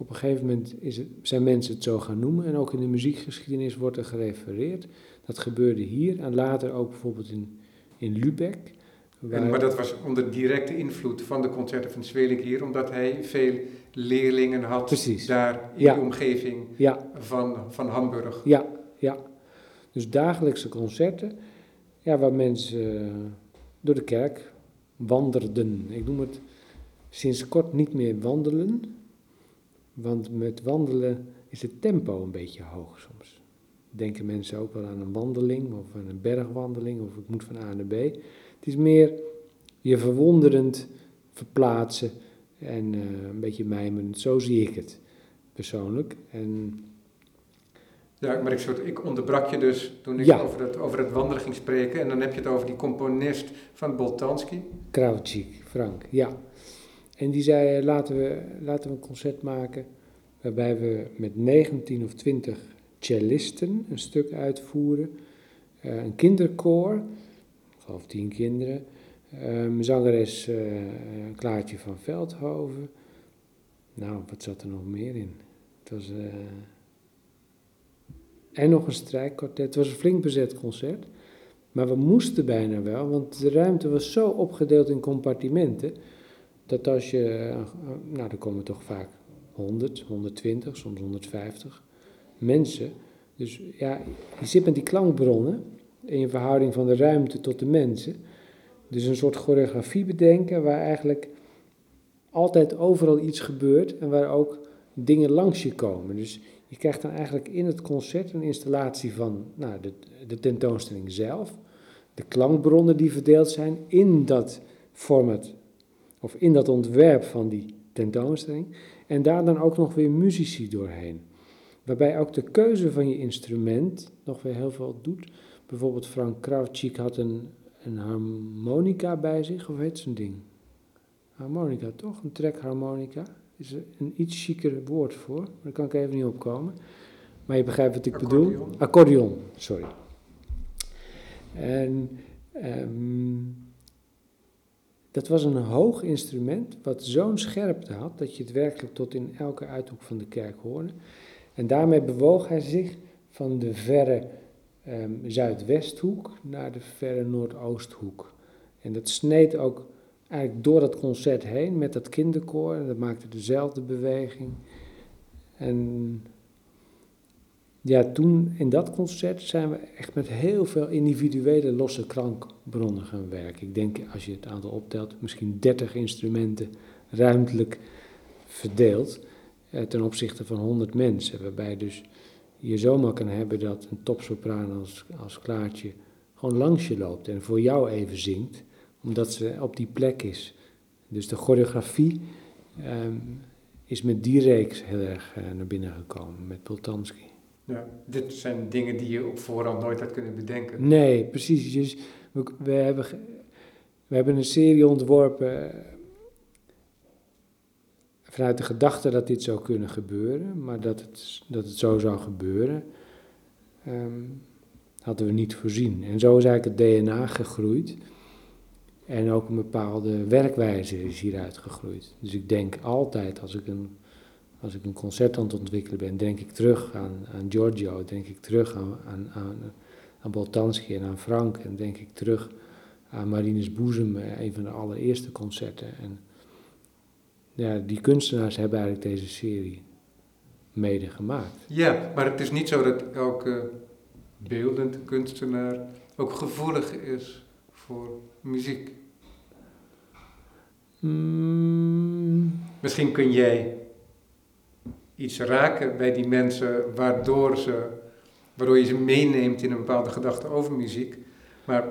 Op een gegeven moment is het, zijn mensen het zo gaan noemen en ook in de muziekgeschiedenis wordt er gerefereerd. Dat gebeurde hier en later ook bijvoorbeeld in, in Lübeck. En, maar dat was onder directe invloed van de concerten van Zweling hier, omdat hij veel leerlingen had Precies. daar in Ja. de omgeving Ja, van, van Hamburg. ja, ja. Dus dagelijkse concerten, ja, waar mensen door de kerk wanderden. Ik noem het sinds kort niet meer wandelen, want met wandelen is het tempo een beetje hoog soms. Denken mensen ook wel aan een wandeling of aan een bergwandeling of ik moet van A naar B. Het is meer je verwonderend verplaatsen en eh, een beetje mijmerend. Zo zie ik het persoonlijk. En Ja, maar ik, soort, ik onderbrak je dus toen ik Ja. over, het, over het wandelen ging spreken. En dan heb je het over die componist van Boltanski. Krautschik, Frank, ja. En die zei, eh, laten we, laten we een concert maken waarbij we met 19 of 20 cellisten een stuk uitvoeren. Eh, een kinderkoor, ik geloof 10 kinderen. Ehm zangeres eh, Klaartje van Veldhoven. Nou, wat zat er nog meer in? Het was... eh, en nog een strijkkwartet. Het was een flink bezet concert. Maar we moesten bijna wel, want de ruimte was zo opgedeeld in compartimenten. Dat als je, eh, nou er komen toch vaak 100, 120, soms 150 mensen. Dus ja, je zit met die klankbronnen in verhouding van de ruimte tot de mensen. Dus een soort choreografie bedenken waar eigenlijk altijd overal iets gebeurt en waar ook dingen langs je komen. Dus je krijgt dan eigenlijk in het concert een installatie van nou, de, de tentoonstelling zelf, de klankbronnen die verdeeld zijn in dat format of in dat ontwerp van die tentoonstelling en daar dan ook nog weer muzici doorheen. Waarbij ook de keuze van je instrument nog weer heel veel doet. Bijvoorbeeld Frank Krautschik had een, een harmonica bij zich, of heet zo'n ding? Harmonica, toch? Een trekharmonica. Is er een iets chiquer woord voor, maar daar kan ik even niet opkomen. Maar je begrijpt wat ik bedoel. Accordeon. Accordeon, sorry. En ehm, dat was een hoog instrument wat zo'n scherpte had dat je het werkelijk tot in elke uithoek van de kerk hoorde. En daarmee bewoog hij zich van de verre ehm, zuidwesthoek naar de verre noordoosthoek. En dat sneed ook eigenlijk door dat concert heen met dat kinderkoor. Dat maakte dezelfde beweging. En ja, toen in dat concert zijn we echt met heel veel individuele losse klankbronnen gaan werken. Ik denk, als je het aantal optelt, misschien 30 instrumenten ruimtelijk verdeeld eh, ten opzichte van 100 mensen. Waarbij dus je zomaar kan hebben dat een topsopraan als, als Klaartje gewoon langs je loopt en voor jou even zingt, omdat ze op die plek is. Dus de choreografie ehm, is met die reeks heel erg eh, naar binnen gekomen, met Poltanski. Ja, dit zijn dingen die je op voorhand nooit had kunnen bedenken. Nee, precies. Dus we, we, hebben, we hebben een serie ontworpen eh, vanuit de gedachte dat dit zou kunnen gebeuren, maar dat het, dat het zo zou gebeuren, ehm, hadden we niet voorzien. En zo is eigenlijk het DNA gegroeid. En ook een bepaalde werkwijze is hieruit gegroeid. Dus ik denk altijd, als ik een, als ik een concert aan het ontwikkelen ben, denk ik terug aan, aan Giorgio, denk ik terug aan, aan, aan, aan Boltanski en aan Frank. En denk ik terug aan Marines Boezem, eh, een van de allereerste concerten. En ja, die kunstenaars hebben eigenlijk deze serie mede gemaakt. Ja, maar het is niet zo dat elke beeldend kunstenaar ook gevoelig is voor muziek. Mm, Misschien kun jij iets raken bij die mensen waardoor, ze, waardoor je ze meeneemt in een bepaalde gedachte over muziek. Maar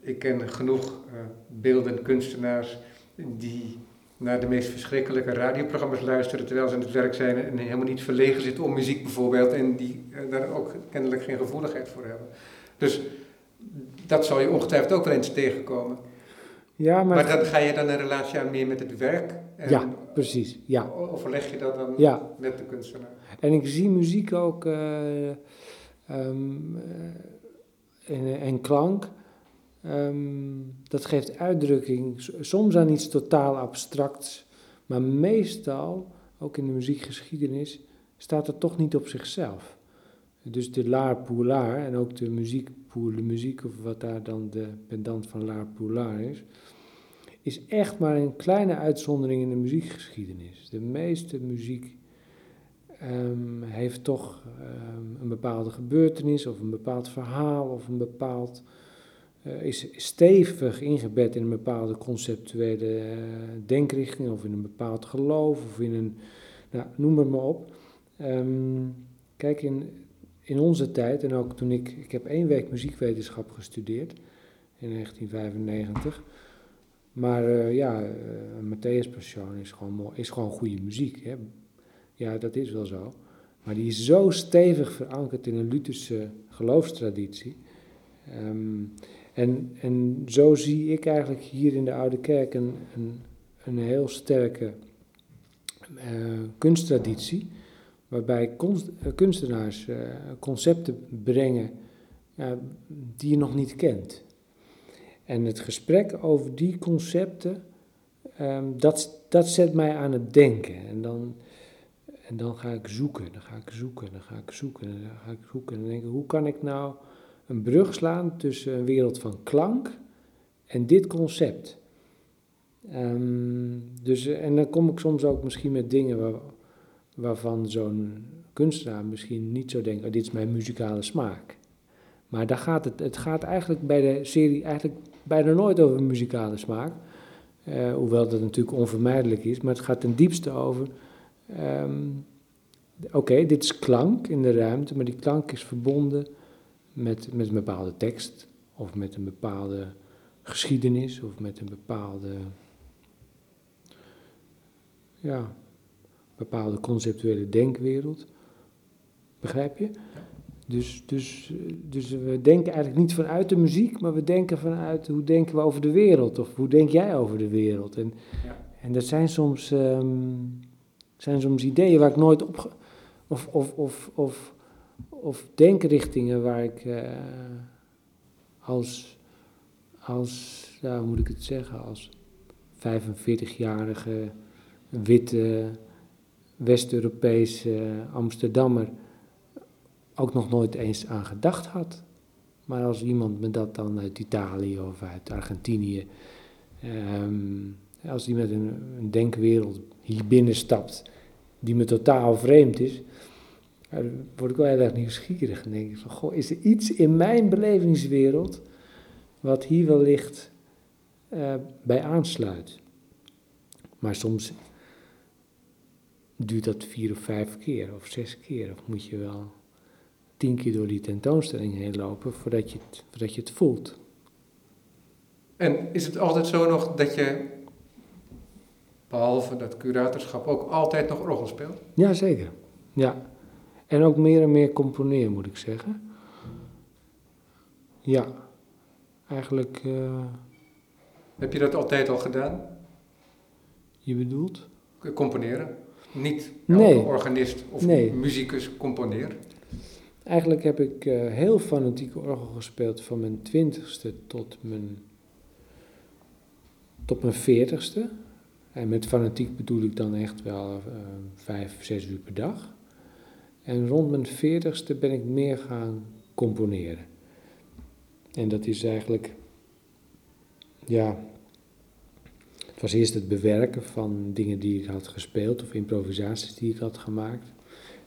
ik ken genoeg eh, beeldend kunstenaars die naar de meest verschrikkelijke radioprogramma's luisteren terwijl ze aan het werk zijn en helemaal niet verlegen zitten om muziek bijvoorbeeld en die eh, daar ook kennelijk geen gevoeligheid voor hebben. Dus dat zal je ongetwijfeld ook wel eens tegenkomen. Ja, maar... Maar dan ga je dan een relatie aan meer met het werk? En Ja, precies. Ja, Overleg je dat dan ja. met de kunstenaar? En ik zie muziek ook eh, ehm, eh, en, en klank. ehm, dat geeft uitdrukking soms aan iets totaal abstracts, maar meestal ook in de muziekgeschiedenis, staat er toch niet op zichzelf. Dus de Laar Poulaar en ook de muziek pour de muziek, of wat daar dan de pendant van Laar Poulaar is, is echt maar een kleine uitzondering in de muziekgeschiedenis. De meeste muziek um, heeft toch um, een bepaalde gebeurtenis of een bepaald verhaal of een bepaald. Uh, is stevig ingebed in een bepaalde conceptuele uh, denkrichting of in een bepaald geloof of in een. Nou, noem het maar op. Um, kijk, in, in onze tijd, en ook toen ik. Ik heb één week muziekwetenschap gestudeerd in 1995. Maar uh, ja, uh, Matthäus Passion is gewoon, is gewoon goede muziek. Hè? Ja, dat is wel zo. Maar die is zo stevig verankerd in een Lutherse geloofstraditie. Um, en, en zo zie ik eigenlijk hier in de Oude Kerk een, een, een heel sterke uh, kunsttraditie. Waarbij kunst, kunstenaars concepten brengen die je nog niet kent. En het gesprek over die concepten, um, dat, dat zet mij aan het denken. En dan, en dan ga ik zoeken, dan ga ik zoeken, dan ga ik zoeken, dan ga ik zoeken. En dan denk ik, hoe kan ik nou een brug slaan tussen een wereld van klank en dit concept? Um, dus, en dan kom ik soms ook misschien met dingen waar, waarvan zo'n kunstenaar misschien niet zo denkt, oh, dit is mijn muzikale smaak. Maar daar gaat het, het gaat eigenlijk bij de serie eigenlijk bijna nooit over muzikale smaak. Uh, hoewel dat natuurlijk onvermijdelijk is, maar het gaat ten diepste over. Um, Oké, dit is klank in de ruimte, maar die klank is verbonden met, met een bepaalde tekst, of met een bepaalde geschiedenis, of met een bepaalde. Ja, bepaalde conceptuele denkwereld. Begrijp je? Dus, dus, dus we denken eigenlijk niet vanuit de muziek, maar we denken vanuit hoe denken we over de wereld of hoe denk jij over de wereld. En, ja. en dat zijn soms, um, zijn soms ideeën waar ik nooit op. Of, of, of, of, of denkrichtingen waar ik uh, als, als, ja, hoe moet ik het zeggen, als 45-jarige witte West-Europese Amsterdammer ook nog nooit eens aan gedacht had. Maar als iemand me dat dan uit Italië of uit Argentinië, um, als die met een, denkwereld hier binnenstapt die me totaal vreemd is, dan word ik wel heel erg nieuwsgierig en denk ik van, goh, is er iets in mijn belevingswereld wat hier wellicht uh, bij aansluit? Maar soms duurt dat vier of vijf keer of zes keer, of moet je wel tien keer door die tentoonstelling heen lopen voordat je het, voordat je het voelt. En is het altijd zo nog dat je, behalve dat curatorschap, ook altijd nog orgel speelt? Ja, zeker. Ja. En ook meer en meer componeren, moet ik zeggen. Ja. Eigenlijk... Uh... Heb je dat altijd al gedaan? Je bedoelt? Componeren? Niet nee. organist of nee. muzikus componeert? Eigenlijk heb ik uh, heel fanatiek orgel gespeeld van mijn twintigste tot mijn, tot mijn veertigste. En met fanatiek bedoel ik dan echt wel uh, vijf, zes uur per dag. En rond mijn veertigste ben ik meer gaan componeren. En dat is eigenlijk, ja, het was eerst het bewerken van dingen die ik had gespeeld of improvisaties die ik had gemaakt.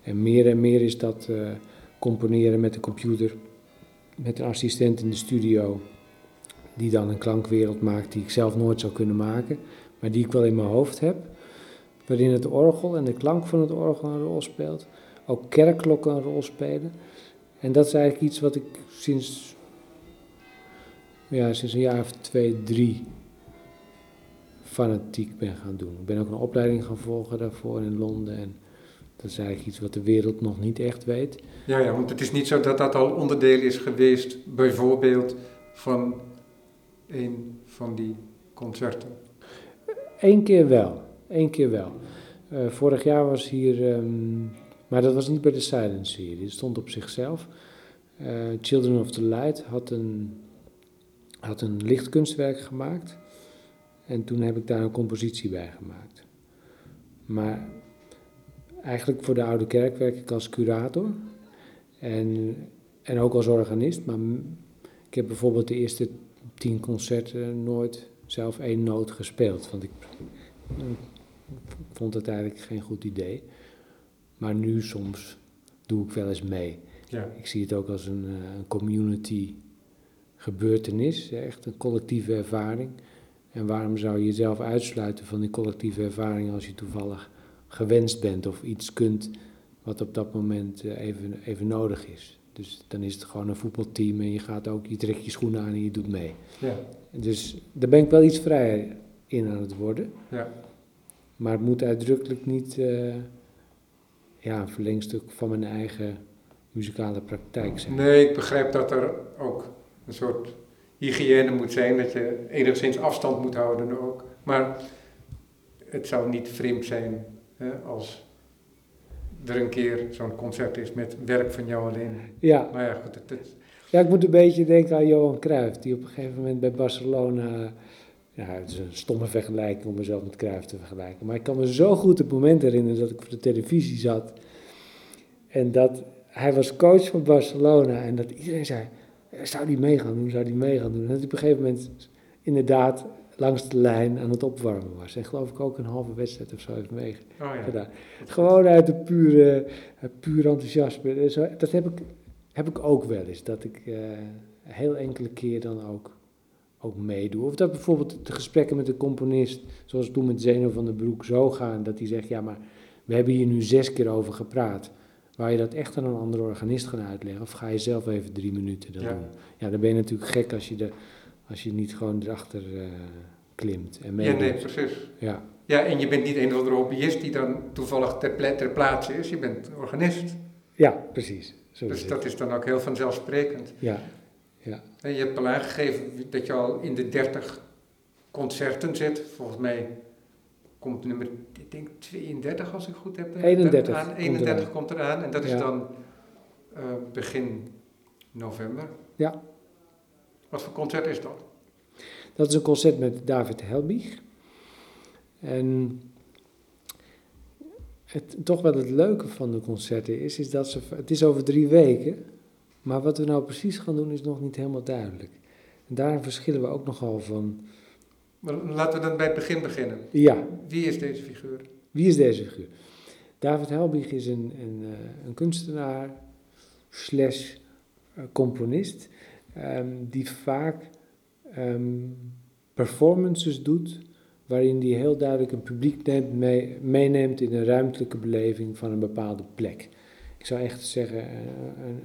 En meer en meer is dat... Uh, componeren met de computer, met een assistent in de studio, die dan een klankwereld maakt die ik zelf nooit zou kunnen maken, maar die ik wel in mijn hoofd heb, waarin het orgel en de klank van het orgel een rol speelt, ook kerkklokken een rol spelen. En dat is eigenlijk iets wat ik sinds, ja, sinds een jaar of twee, drie fanatiek ben gaan doen. Ik ben ook een opleiding gaan volgen daarvoor in Londen en dat is eigenlijk iets wat de wereld nog niet echt weet. Ja, ja, want het is niet zo dat dat al onderdeel is geweest, bijvoorbeeld van een van die concerten. Eén keer wel, één keer wel. Uh, vorig jaar was hier, um, maar dat was niet bij de Silence serie, het stond op zichzelf. Uh, Children of the Light had een, had een lichtkunstwerk gemaakt en toen heb ik daar een compositie bij gemaakt. Maar eigenlijk voor de Oude Kerk werk ik als curator. En, en ook als organist. Maar ik heb bijvoorbeeld de eerste tien concerten nooit zelf één noot gespeeld. Want ik, vond het eigenlijk geen goed idee. Maar nu soms doe ik wel eens mee. Ja. Ik zie het ook als een, eh, een community gebeurtenis, echt een collectieve ervaring. En waarom zou je jezelf uitsluiten van die collectieve ervaring als je toevallig gewenst bent of iets kunt wat op dat moment eh, even, even nodig is? Dus dan is het gewoon een voetbalteam en je gaat ook, je trekt je schoenen aan en je doet mee. Ja. Dus daar ben ik wel iets vrijer in aan het worden. Ja. Maar het moet uitdrukkelijk niet uh, ja, een verlengstuk van mijn eigen muzikale praktijk zijn. Nee, ik begrijp dat er ook een soort hygiëne moet zijn, dat je enigszins afstand moet houden ook. Maar het zou niet vreemd zijn als er een keer zo'n concert is met werk van jou alleen. Ja. Maar ja, goed, het, het... ja, ik moet een beetje denken aan Johan Cruijff, die op een gegeven moment bij Barcelona... Ja, het is een stomme vergelijking om mezelf met Cruijff te vergelijken. Maar ik kan me zo goed het moment herinneren dat ik voor de televisie zat. En dat hij was coach van Barcelona. En dat iedereen zei, zou die mee gaan doen, zou die mee gaan doen. En dat op een gegeven moment inderdaad langs de lijn aan het opwarmen was. En geloof ik ook een halve wedstrijd of zo heeft meegedaan. Oh, ja. Gewoon uit de pure, puur enthousiasme. Dat heb ik, heb ik ook wel eens. Dat ik uh, heel enkele keer dan ook, ook meedoe. Of dat bijvoorbeeld de gesprekken met de componist, zoals toen met Zeno van den Broek, zo gaan. Dat hij zegt, ja maar we hebben hier nu zes keer over gepraat. Waar je dat echt aan een andere organist gaan uitleggen? Of ga je zelf even drie minuten dat doen? Ja, dan ben je natuurlijk gek als je, de, als je niet gewoon erachter uh, klimt. En ja, nee, precies. Ja. ja, en je bent niet een of andere hobbyist die dan toevallig ter, ter plaatse is. Je bent organist. Ja, precies. Zo dus dat is dan ook heel vanzelfsprekend. Ja, ja. En je hebt al aangegeven dat je al in de dertig concerten zit. Volgens mij komt nummer, ik denk 32 als ik goed heb. 31. Aan, 31 komt eraan en dat is dan uh, begin november. Ja. Wat voor concert is dat? Dat is een concert met David Helbig. En het, toch wel het leuke van de concerten is, is dat ze, het is over drie weken, maar wat we nou precies gaan doen is nog niet helemaal duidelijk. En daarin verschillen we ook nogal van maar laten we dan bij het begin beginnen. Ja. Wie is deze figuur? Wie is deze figuur? David Helbig is een, een, eh, een kunstenaar slash eh, componist ehm, die vaak ehm, performances doet waarin hij heel duidelijk een publiek neemt, mee, meeneemt in een ruimtelijke beleving van een bepaalde plek. Ik zou echt zeggen eh,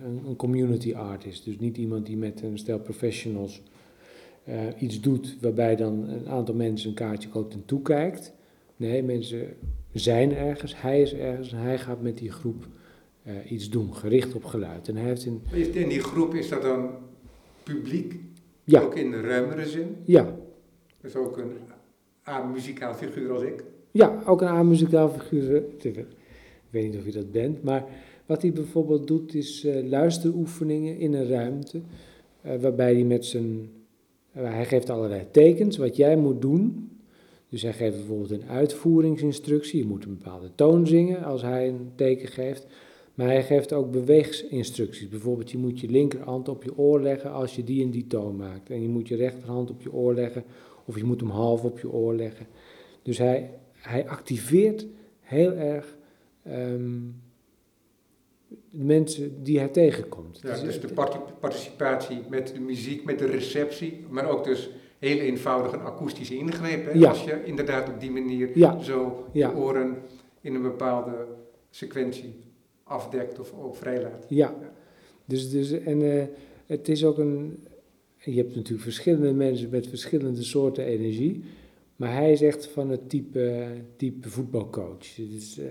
een, een community artist, dus niet iemand die met een stel professionals uh, iets doet waarbij dan een aantal mensen een kaartje koopt en toekijkt. Nee, mensen zijn ergens, hij is ergens en hij gaat met die groep uh, iets doen, gericht op geluid. En hij heeft in die groep is dat dan publiek? Ja. Ook in de ruimere zin? Ja. Dus ook een A-muzikaal figuur als ik? Ja, ook een A-muzikaal figuur. Ik weet niet of je dat bent, maar wat hij bijvoorbeeld doet is uh, luisteroefeningen in een ruimte, waarbij hij met zijn hij geeft allerlei tekens wat jij moet doen. Dus hij geeft bijvoorbeeld een uitvoeringsinstructie. Je moet een bepaalde toon zingen als hij een teken geeft. Maar hij geeft ook beweegsinstructies. Bijvoorbeeld, je moet je linkerhand op je oor leggen als je die en die toon maakt. En je moet je rechterhand op je oor leggen, of je moet hem half op je oor leggen. Dus hij, hij activeert heel erg um, de mensen die hij tegenkomt. Ja, dus de participatie met de muziek, met de receptie, maar ook dus heel eenvoudig een akoestische ingreep. Hè? Als je inderdaad op die manier zo je oren in een bepaalde sequentie afdekt of ook vrijlaat. Ja, dus, dus en uh, het is ook een. Je hebt natuurlijk verschillende mensen met verschillende soorten energie. Maar hij is echt van het type, type voetbalcoach. Het is uh,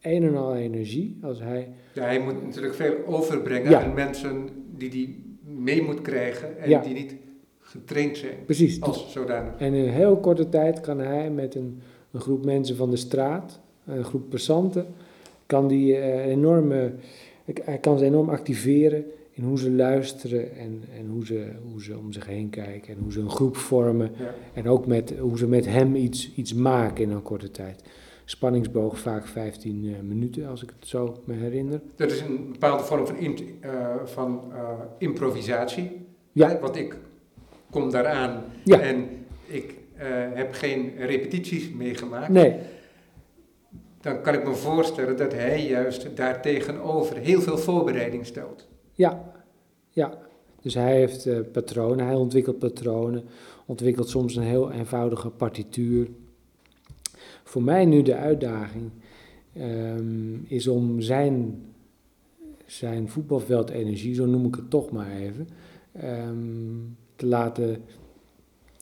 een en al energie. Als hij, ja, hij moet natuurlijk veel overbrengen aan mensen die hij mee moet krijgen en die niet getraind zijn. Precies. Als zodanig. En in een heel korte tijd kan hij met een, een groep mensen van de straat, een groep passanten, kan die uh, enorme, hij kan ze enorm activeren in hoe ze luisteren en, en hoe, ze, hoe ze om zich heen kijken en hoe ze een groep vormen. En ook met, hoe ze met hem iets, iets maken in een korte tijd. spanningsboog vaak 15 uh, minuten, als ik het zo me herinner. Dat is een bepaalde vorm van, in, uh, van improvisatie. Ja. Want ik kom daaraan Ja. en ik heb geen repetities meegemaakt. Nee, Dan kan ik me voorstellen dat hij juist daartegenover heel veel voorbereiding stelt. ja, ja. Dus hij heeft eh, patronen, hij ontwikkelt patronen, ontwikkelt soms een heel eenvoudige partituur. Voor mij nu de uitdaging ehm, is om zijn, zijn voetbalveldenergie, zo noem ik het toch maar even, ehm, te laten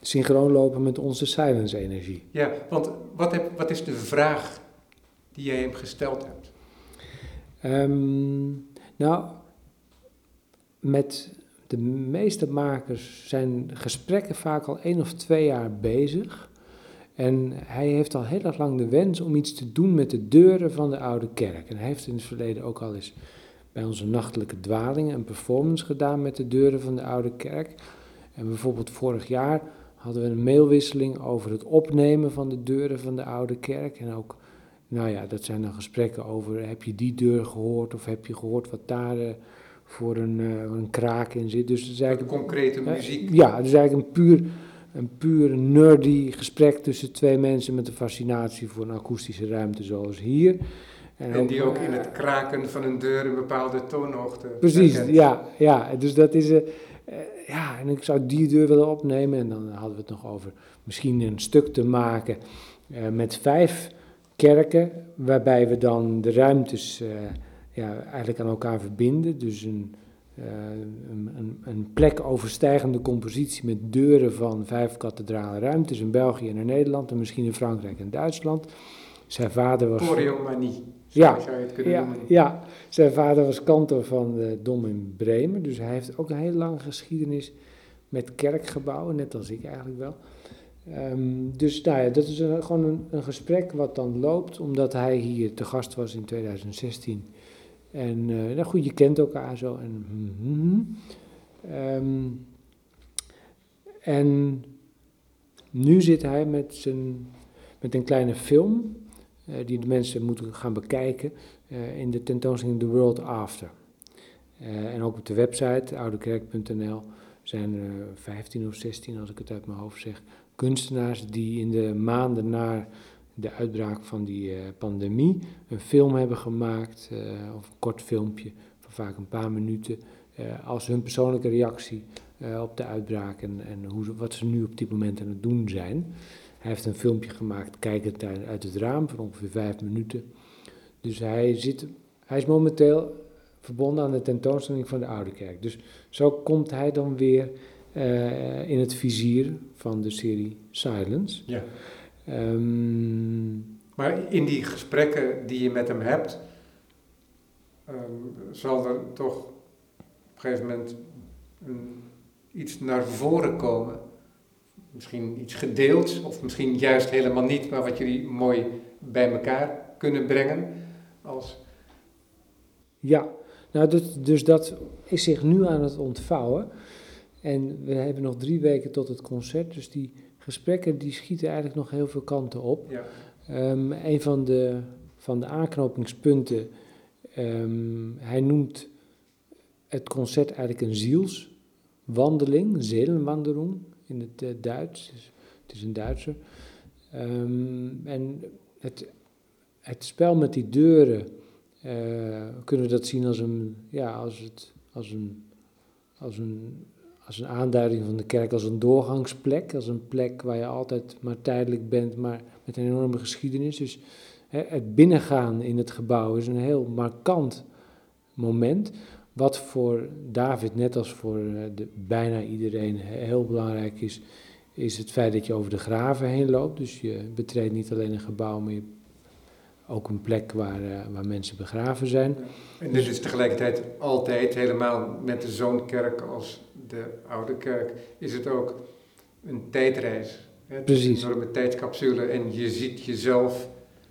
synchroon lopen met onze silence-energie. Ja, want wat, heb, wat is de vraag die jij hem gesteld hebt? Ehm, nou, met de meeste makers zijn gesprekken vaak al één of twee jaar bezig. En hij heeft al heel erg lang de wens om iets te doen met de deuren van de oude kerk. En hij heeft in het verleden ook al eens bij onze nachtelijke dwalingen een performance gedaan met de deuren van de oude kerk. En bijvoorbeeld vorig jaar hadden we een mailwisseling over het opnemen van de deuren van de oude kerk. En ook, nou ja, dat zijn dan gesprekken over, heb je die deur gehoord of heb je gehoord wat daar uh, voor een, uh, een kraak in zit. Dus het is eigenlijk concrete muziek. Uh, ja, het is eigenlijk een puur, een puur nerdy gesprek tussen twee mensen met een fascinatie voor een akoestische ruimte zoals hier. En, en die ook in het kraken van een deur een bepaalde toonhoogte Precies, herkent. ja, ja. Dus dat is... Ja, en ik zou die deur willen opnemen. En dan hadden we het nog over misschien een stuk te maken met vijf kerken, waarbij we dan de ruimtes uh, ja, eigenlijk aan elkaar verbinden. Dus een, uh, een, een, een, plek overstijgende compositie met deuren van vijf kathedrale ruimtes in België en in Nederland en misschien in Frankrijk en Duitsland. Zijn vader was... Ja, zou je het kunnen ja, noemen. ja, zijn vader was kantor van de Dom in Bremen, dus hij heeft ook een hele lange geschiedenis met kerkgebouwen, net als ik eigenlijk wel. Um, dus nou ja, dat is een, gewoon een, gesprek wat dan loopt, omdat hij hier te gast was in 2016. En uh, nou goed, je kent elkaar zo. En, mm, um, en nu zit hij met, zijn, met een kleine film, uh, die de mensen moeten gaan bekijken, uh, in de tentoonstelling The World After. en ook op de website, oudekerk.nl, zijn er 15 of 16, als ik het uit mijn hoofd zeg, kunstenaars die in de maanden na de uitbraak van die uh, pandemie een film hebben gemaakt, uh, of een kort filmpje van vaak een paar minuten, uh, als hun persoonlijke reactie op de uitbraak en, en hoe, wat ze nu op dit moment aan het doen zijn. Hij heeft een filmpje gemaakt, kijkend uit het raam, van ongeveer vijf minuten. Dus hij, zit, hij is momenteel verbonden aan de tentoonstelling van de Oude Kerk. Dus zo komt hij dan weer uh, in het vizier van de serie Silence. Ja. Um, maar in die gesprekken die je met hem hebt, um, zal er toch op een gegeven moment een, iets naar voren komen. Misschien iets gedeeld, of misschien juist helemaal niet, maar wat jullie mooi bij elkaar kunnen brengen. Als ja, nou, dat, dus dat is zich nu aan het ontvouwen. En we hebben nog drie weken tot het concert, dus die gesprekken die schieten eigenlijk nog heel veel kanten op. Ja. Um, een van de, van de aanknopingspunten, um, hij noemt het concert eigenlijk een zielswandeling, Zeelenwanderung in het uh, Duits, dus het is een Duitser. Um, en het, het spel met die deuren, uh, kunnen we dat zien als een, ja, als het, als een, als een als een aanduiding van de kerk als een doorgangsplek, als een plek waar je altijd maar tijdelijk bent, maar met een enorme geschiedenis. Dus het binnengaan in het gebouw is een heel markant moment, wat voor David, net als voor de, bijna iedereen, heel belangrijk is, is het feit dat je over de graven heen loopt. Dus je betreedt niet alleen een gebouw, maar je ook een plek waar, uh, waar mensen begraven zijn. En dit is tegelijkertijd altijd, helemaal met de zo'n kerk als de oude kerk, is het ook een tijdreis. Hè? Precies. Een enorme tijdscapsule en je ziet jezelf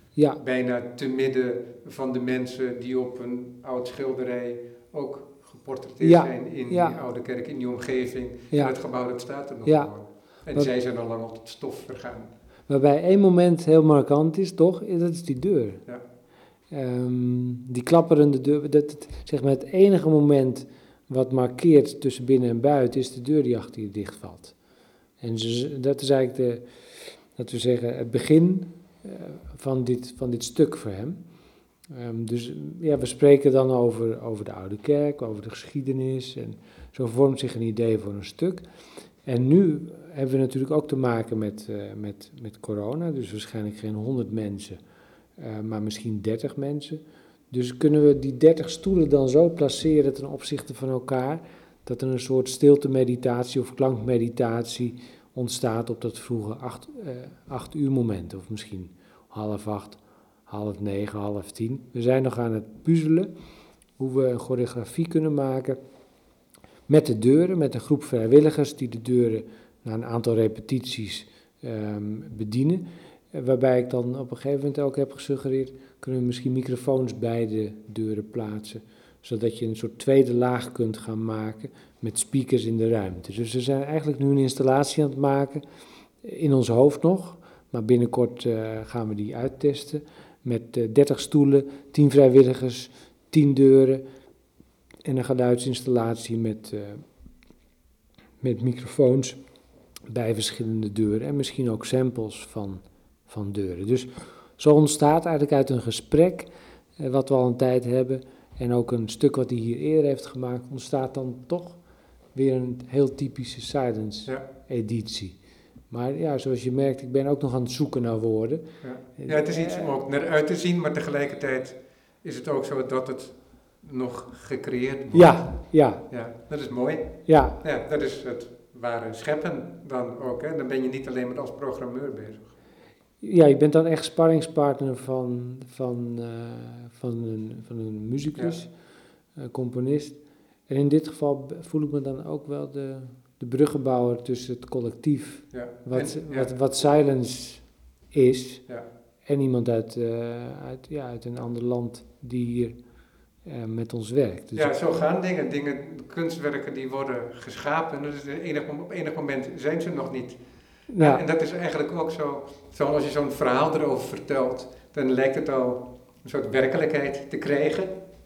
ja. bijna te midden van de mensen die op een oud schilderij ook geportretteerd Ja, zijn in ja. die oude kerk, in die omgeving. En het gebouw dat staat er nog Ja. gewoon. En zij zijn al lang al tot stof vergaan. Waarbij één moment heel markant is, toch? Dat is die deur. Ja. Ehm, die klapperende deur, dat, het, zeg maar het enige moment wat markeert tussen binnen en buiten is de deur die achter je dichtvalt. En dat is eigenlijk de, dat we zeggen, het begin uh, van, dit, van dit stuk voor hem. Um, dus ja, we spreken dan over, over de oude kerk, over de geschiedenis en zo vormt zich een idee voor een stuk. En nu hebben we natuurlijk ook te maken met, uh, met, met corona, dus waarschijnlijk geen 100 mensen, uh, maar misschien 30 mensen. Dus kunnen we die 30 stoelen dan zo placeren ten opzichte van elkaar, dat er een soort stilte-meditatie of klankmeditatie ontstaat op dat vroege 8 uh, acht uur moment, of misschien half acht, half negen, half tien. We zijn nog aan het puzzelen hoe we een choreografie kunnen maken met de deuren, met een groep vrijwilligers die de deuren na een aantal repetities um, bedienen. Waarbij ik dan op een gegeven moment ook heb gesuggereerd, kunnen we misschien microfoons bij de deuren plaatsen. Zodat je een soort tweede laag kunt gaan maken met speakers in de ruimte. Dus we zijn eigenlijk nu een installatie aan het maken, in ons hoofd nog. Maar binnenkort uh, gaan we die uittesten. Met uh, 30 stoelen, 10 vrijwilligers, 10 deuren. En een geluidsinstallatie met, met microfoons bij verschillende deuren. En misschien ook samples van, van deuren. Dus zo ontstaat eigenlijk uit een gesprek, eh, wat we al een tijd hebben, en ook een stuk wat hij hier eerder heeft gemaakt, ontstaat dan toch weer een heel typische silence-editie. Maar ja, zoals je merkt, ik ben ook nog aan het zoeken naar woorden. Ja, ja het is iets om ook naar uit te zien, maar tegelijkertijd is het ook zo dat het nog gecreëerd wordt. Ja, ja. Ja, dat is mooi. Ja. Ja, dat is het ware scheppen dan ook. Hè. Dan ben je niet alleen maar als programmeur bezig. Ja, je bent dan echt sparringspartner van, van, uh, van, een, van een muzikus, ja. uh, componist. En in dit geval voel ik me dan ook wel de, de bruggenbouwer tussen het collectief, ja. wat, En- ja. wat, wat silence is, Ja. en iemand uit, eh, uit, ja, uit een ander land die hier eh, met ons werkt. Dus Ja, zo gaan dingen. dingen. Kunstwerken die worden geschapen. Dus enige, op enig moment zijn ze nog niet. En dat is eigenlijk ook zo. Zoals als je zo'n verhaal erover vertelt, dan lijkt het al een soort werkelijkheid te krijgen.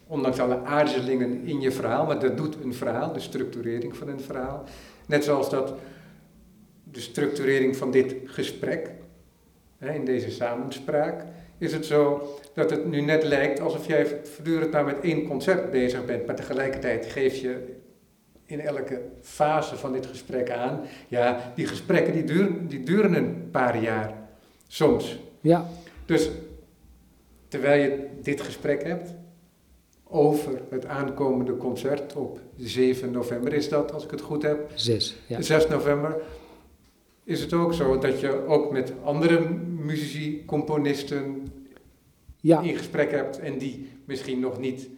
Ondanks alle aarzelingen in je verhaal. Maar dat doet een verhaal, de structurering van een verhaal. Net zoals dat de structurering van dit gesprek, hè, in deze samenspraak, is het zo dat het nu net lijkt alsof jij voortdurend maar met één concert bezig bent. Maar tegelijkertijd geef je in elke fase van dit gesprek aan, ja, die gesprekken die duren, die duren een paar jaar, soms. ja, Dus terwijl je dit gesprek hebt over het aankomende concert op 7 november, is dat, als ik het goed heb, zes. Ja. 6 november, is het ook zo dat je ook met andere muzici, componisten ja, in gesprek hebt en die misschien nog niet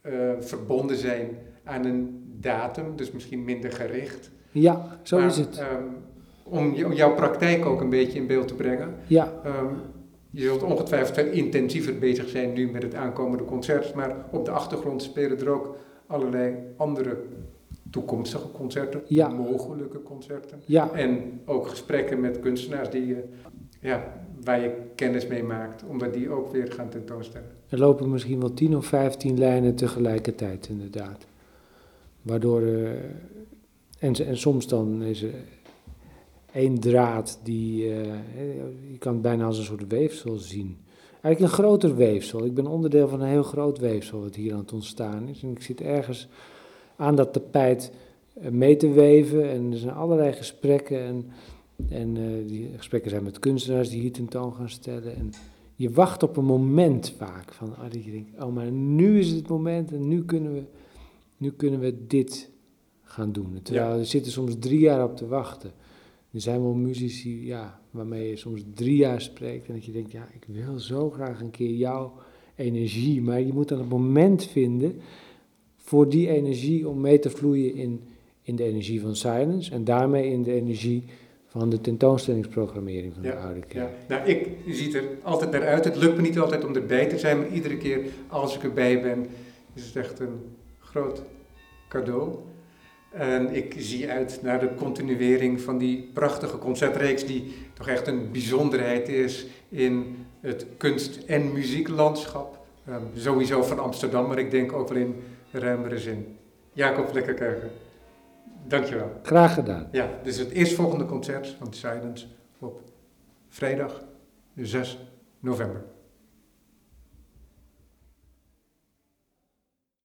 eh, verbonden zijn aan een datum, dus misschien minder gericht. ja, zo Maar, is het. ehm, om jou- jouw praktijk ook een beetje in beeld te brengen. Ja, Ehm, je zult ongetwijfeld veel intensiever bezig zijn nu met het aankomende concert, maar op de achtergrond spelen er ook allerlei andere toekomstige concerten, Ja. mogelijke concerten. ja, En ook gesprekken met kunstenaars die, je- ja, waar je kennis mee maakt, omdat die ook weer gaan tentoonstellen. er lopen misschien wel tien of vijftien lijnen tegelijkertijd, inderdaad. Waardoor, eh, en, en soms dan is er één draad die, eh, je kan het bijna als een soort weefsel zien. Eigenlijk een groter weefsel. Ik ben onderdeel van een heel groot weefsel wat hier aan het ontstaan is. En ik zit ergens aan dat tapijt eh, mee te weven. En er zijn allerlei gesprekken. En, en eh, die gesprekken zijn met kunstenaars die hier tentoon gaan stellen. En je wacht op een moment vaak. Van, ah, dat je denkt, oh, maar nu is het moment en nu kunnen we, nu kunnen we dit gaan doen. Terwijl er zitten soms drie jaar op te wachten. Er zijn wel muzici ja, waarmee je soms drie jaar spreekt en dat je denkt, ja, ik wil zo graag een keer jouw energie, maar je moet dan een moment vinden voor die energie om mee te vloeien in, in de energie van silence en daarmee in de energie van de tentoonstellingsprogrammering van de oude Ja, kerk. nou, ik ziet er altijd naar uit. Het lukt me niet altijd om erbij te zijn, maar iedere keer als ik erbij ben, is het echt een groot cadeau. En ik zie uit naar de continuering van die prachtige concertreeks, die toch echt een bijzonderheid is in het kunst- en muzieklandschap. Um, sowieso van Amsterdam, maar ik denk ook wel in ruimere zin. Jacob Lekkerkerker, dankjewel. Graag gedaan. Ja, dus het eerstvolgende concert van Silence op vrijdag 6 november.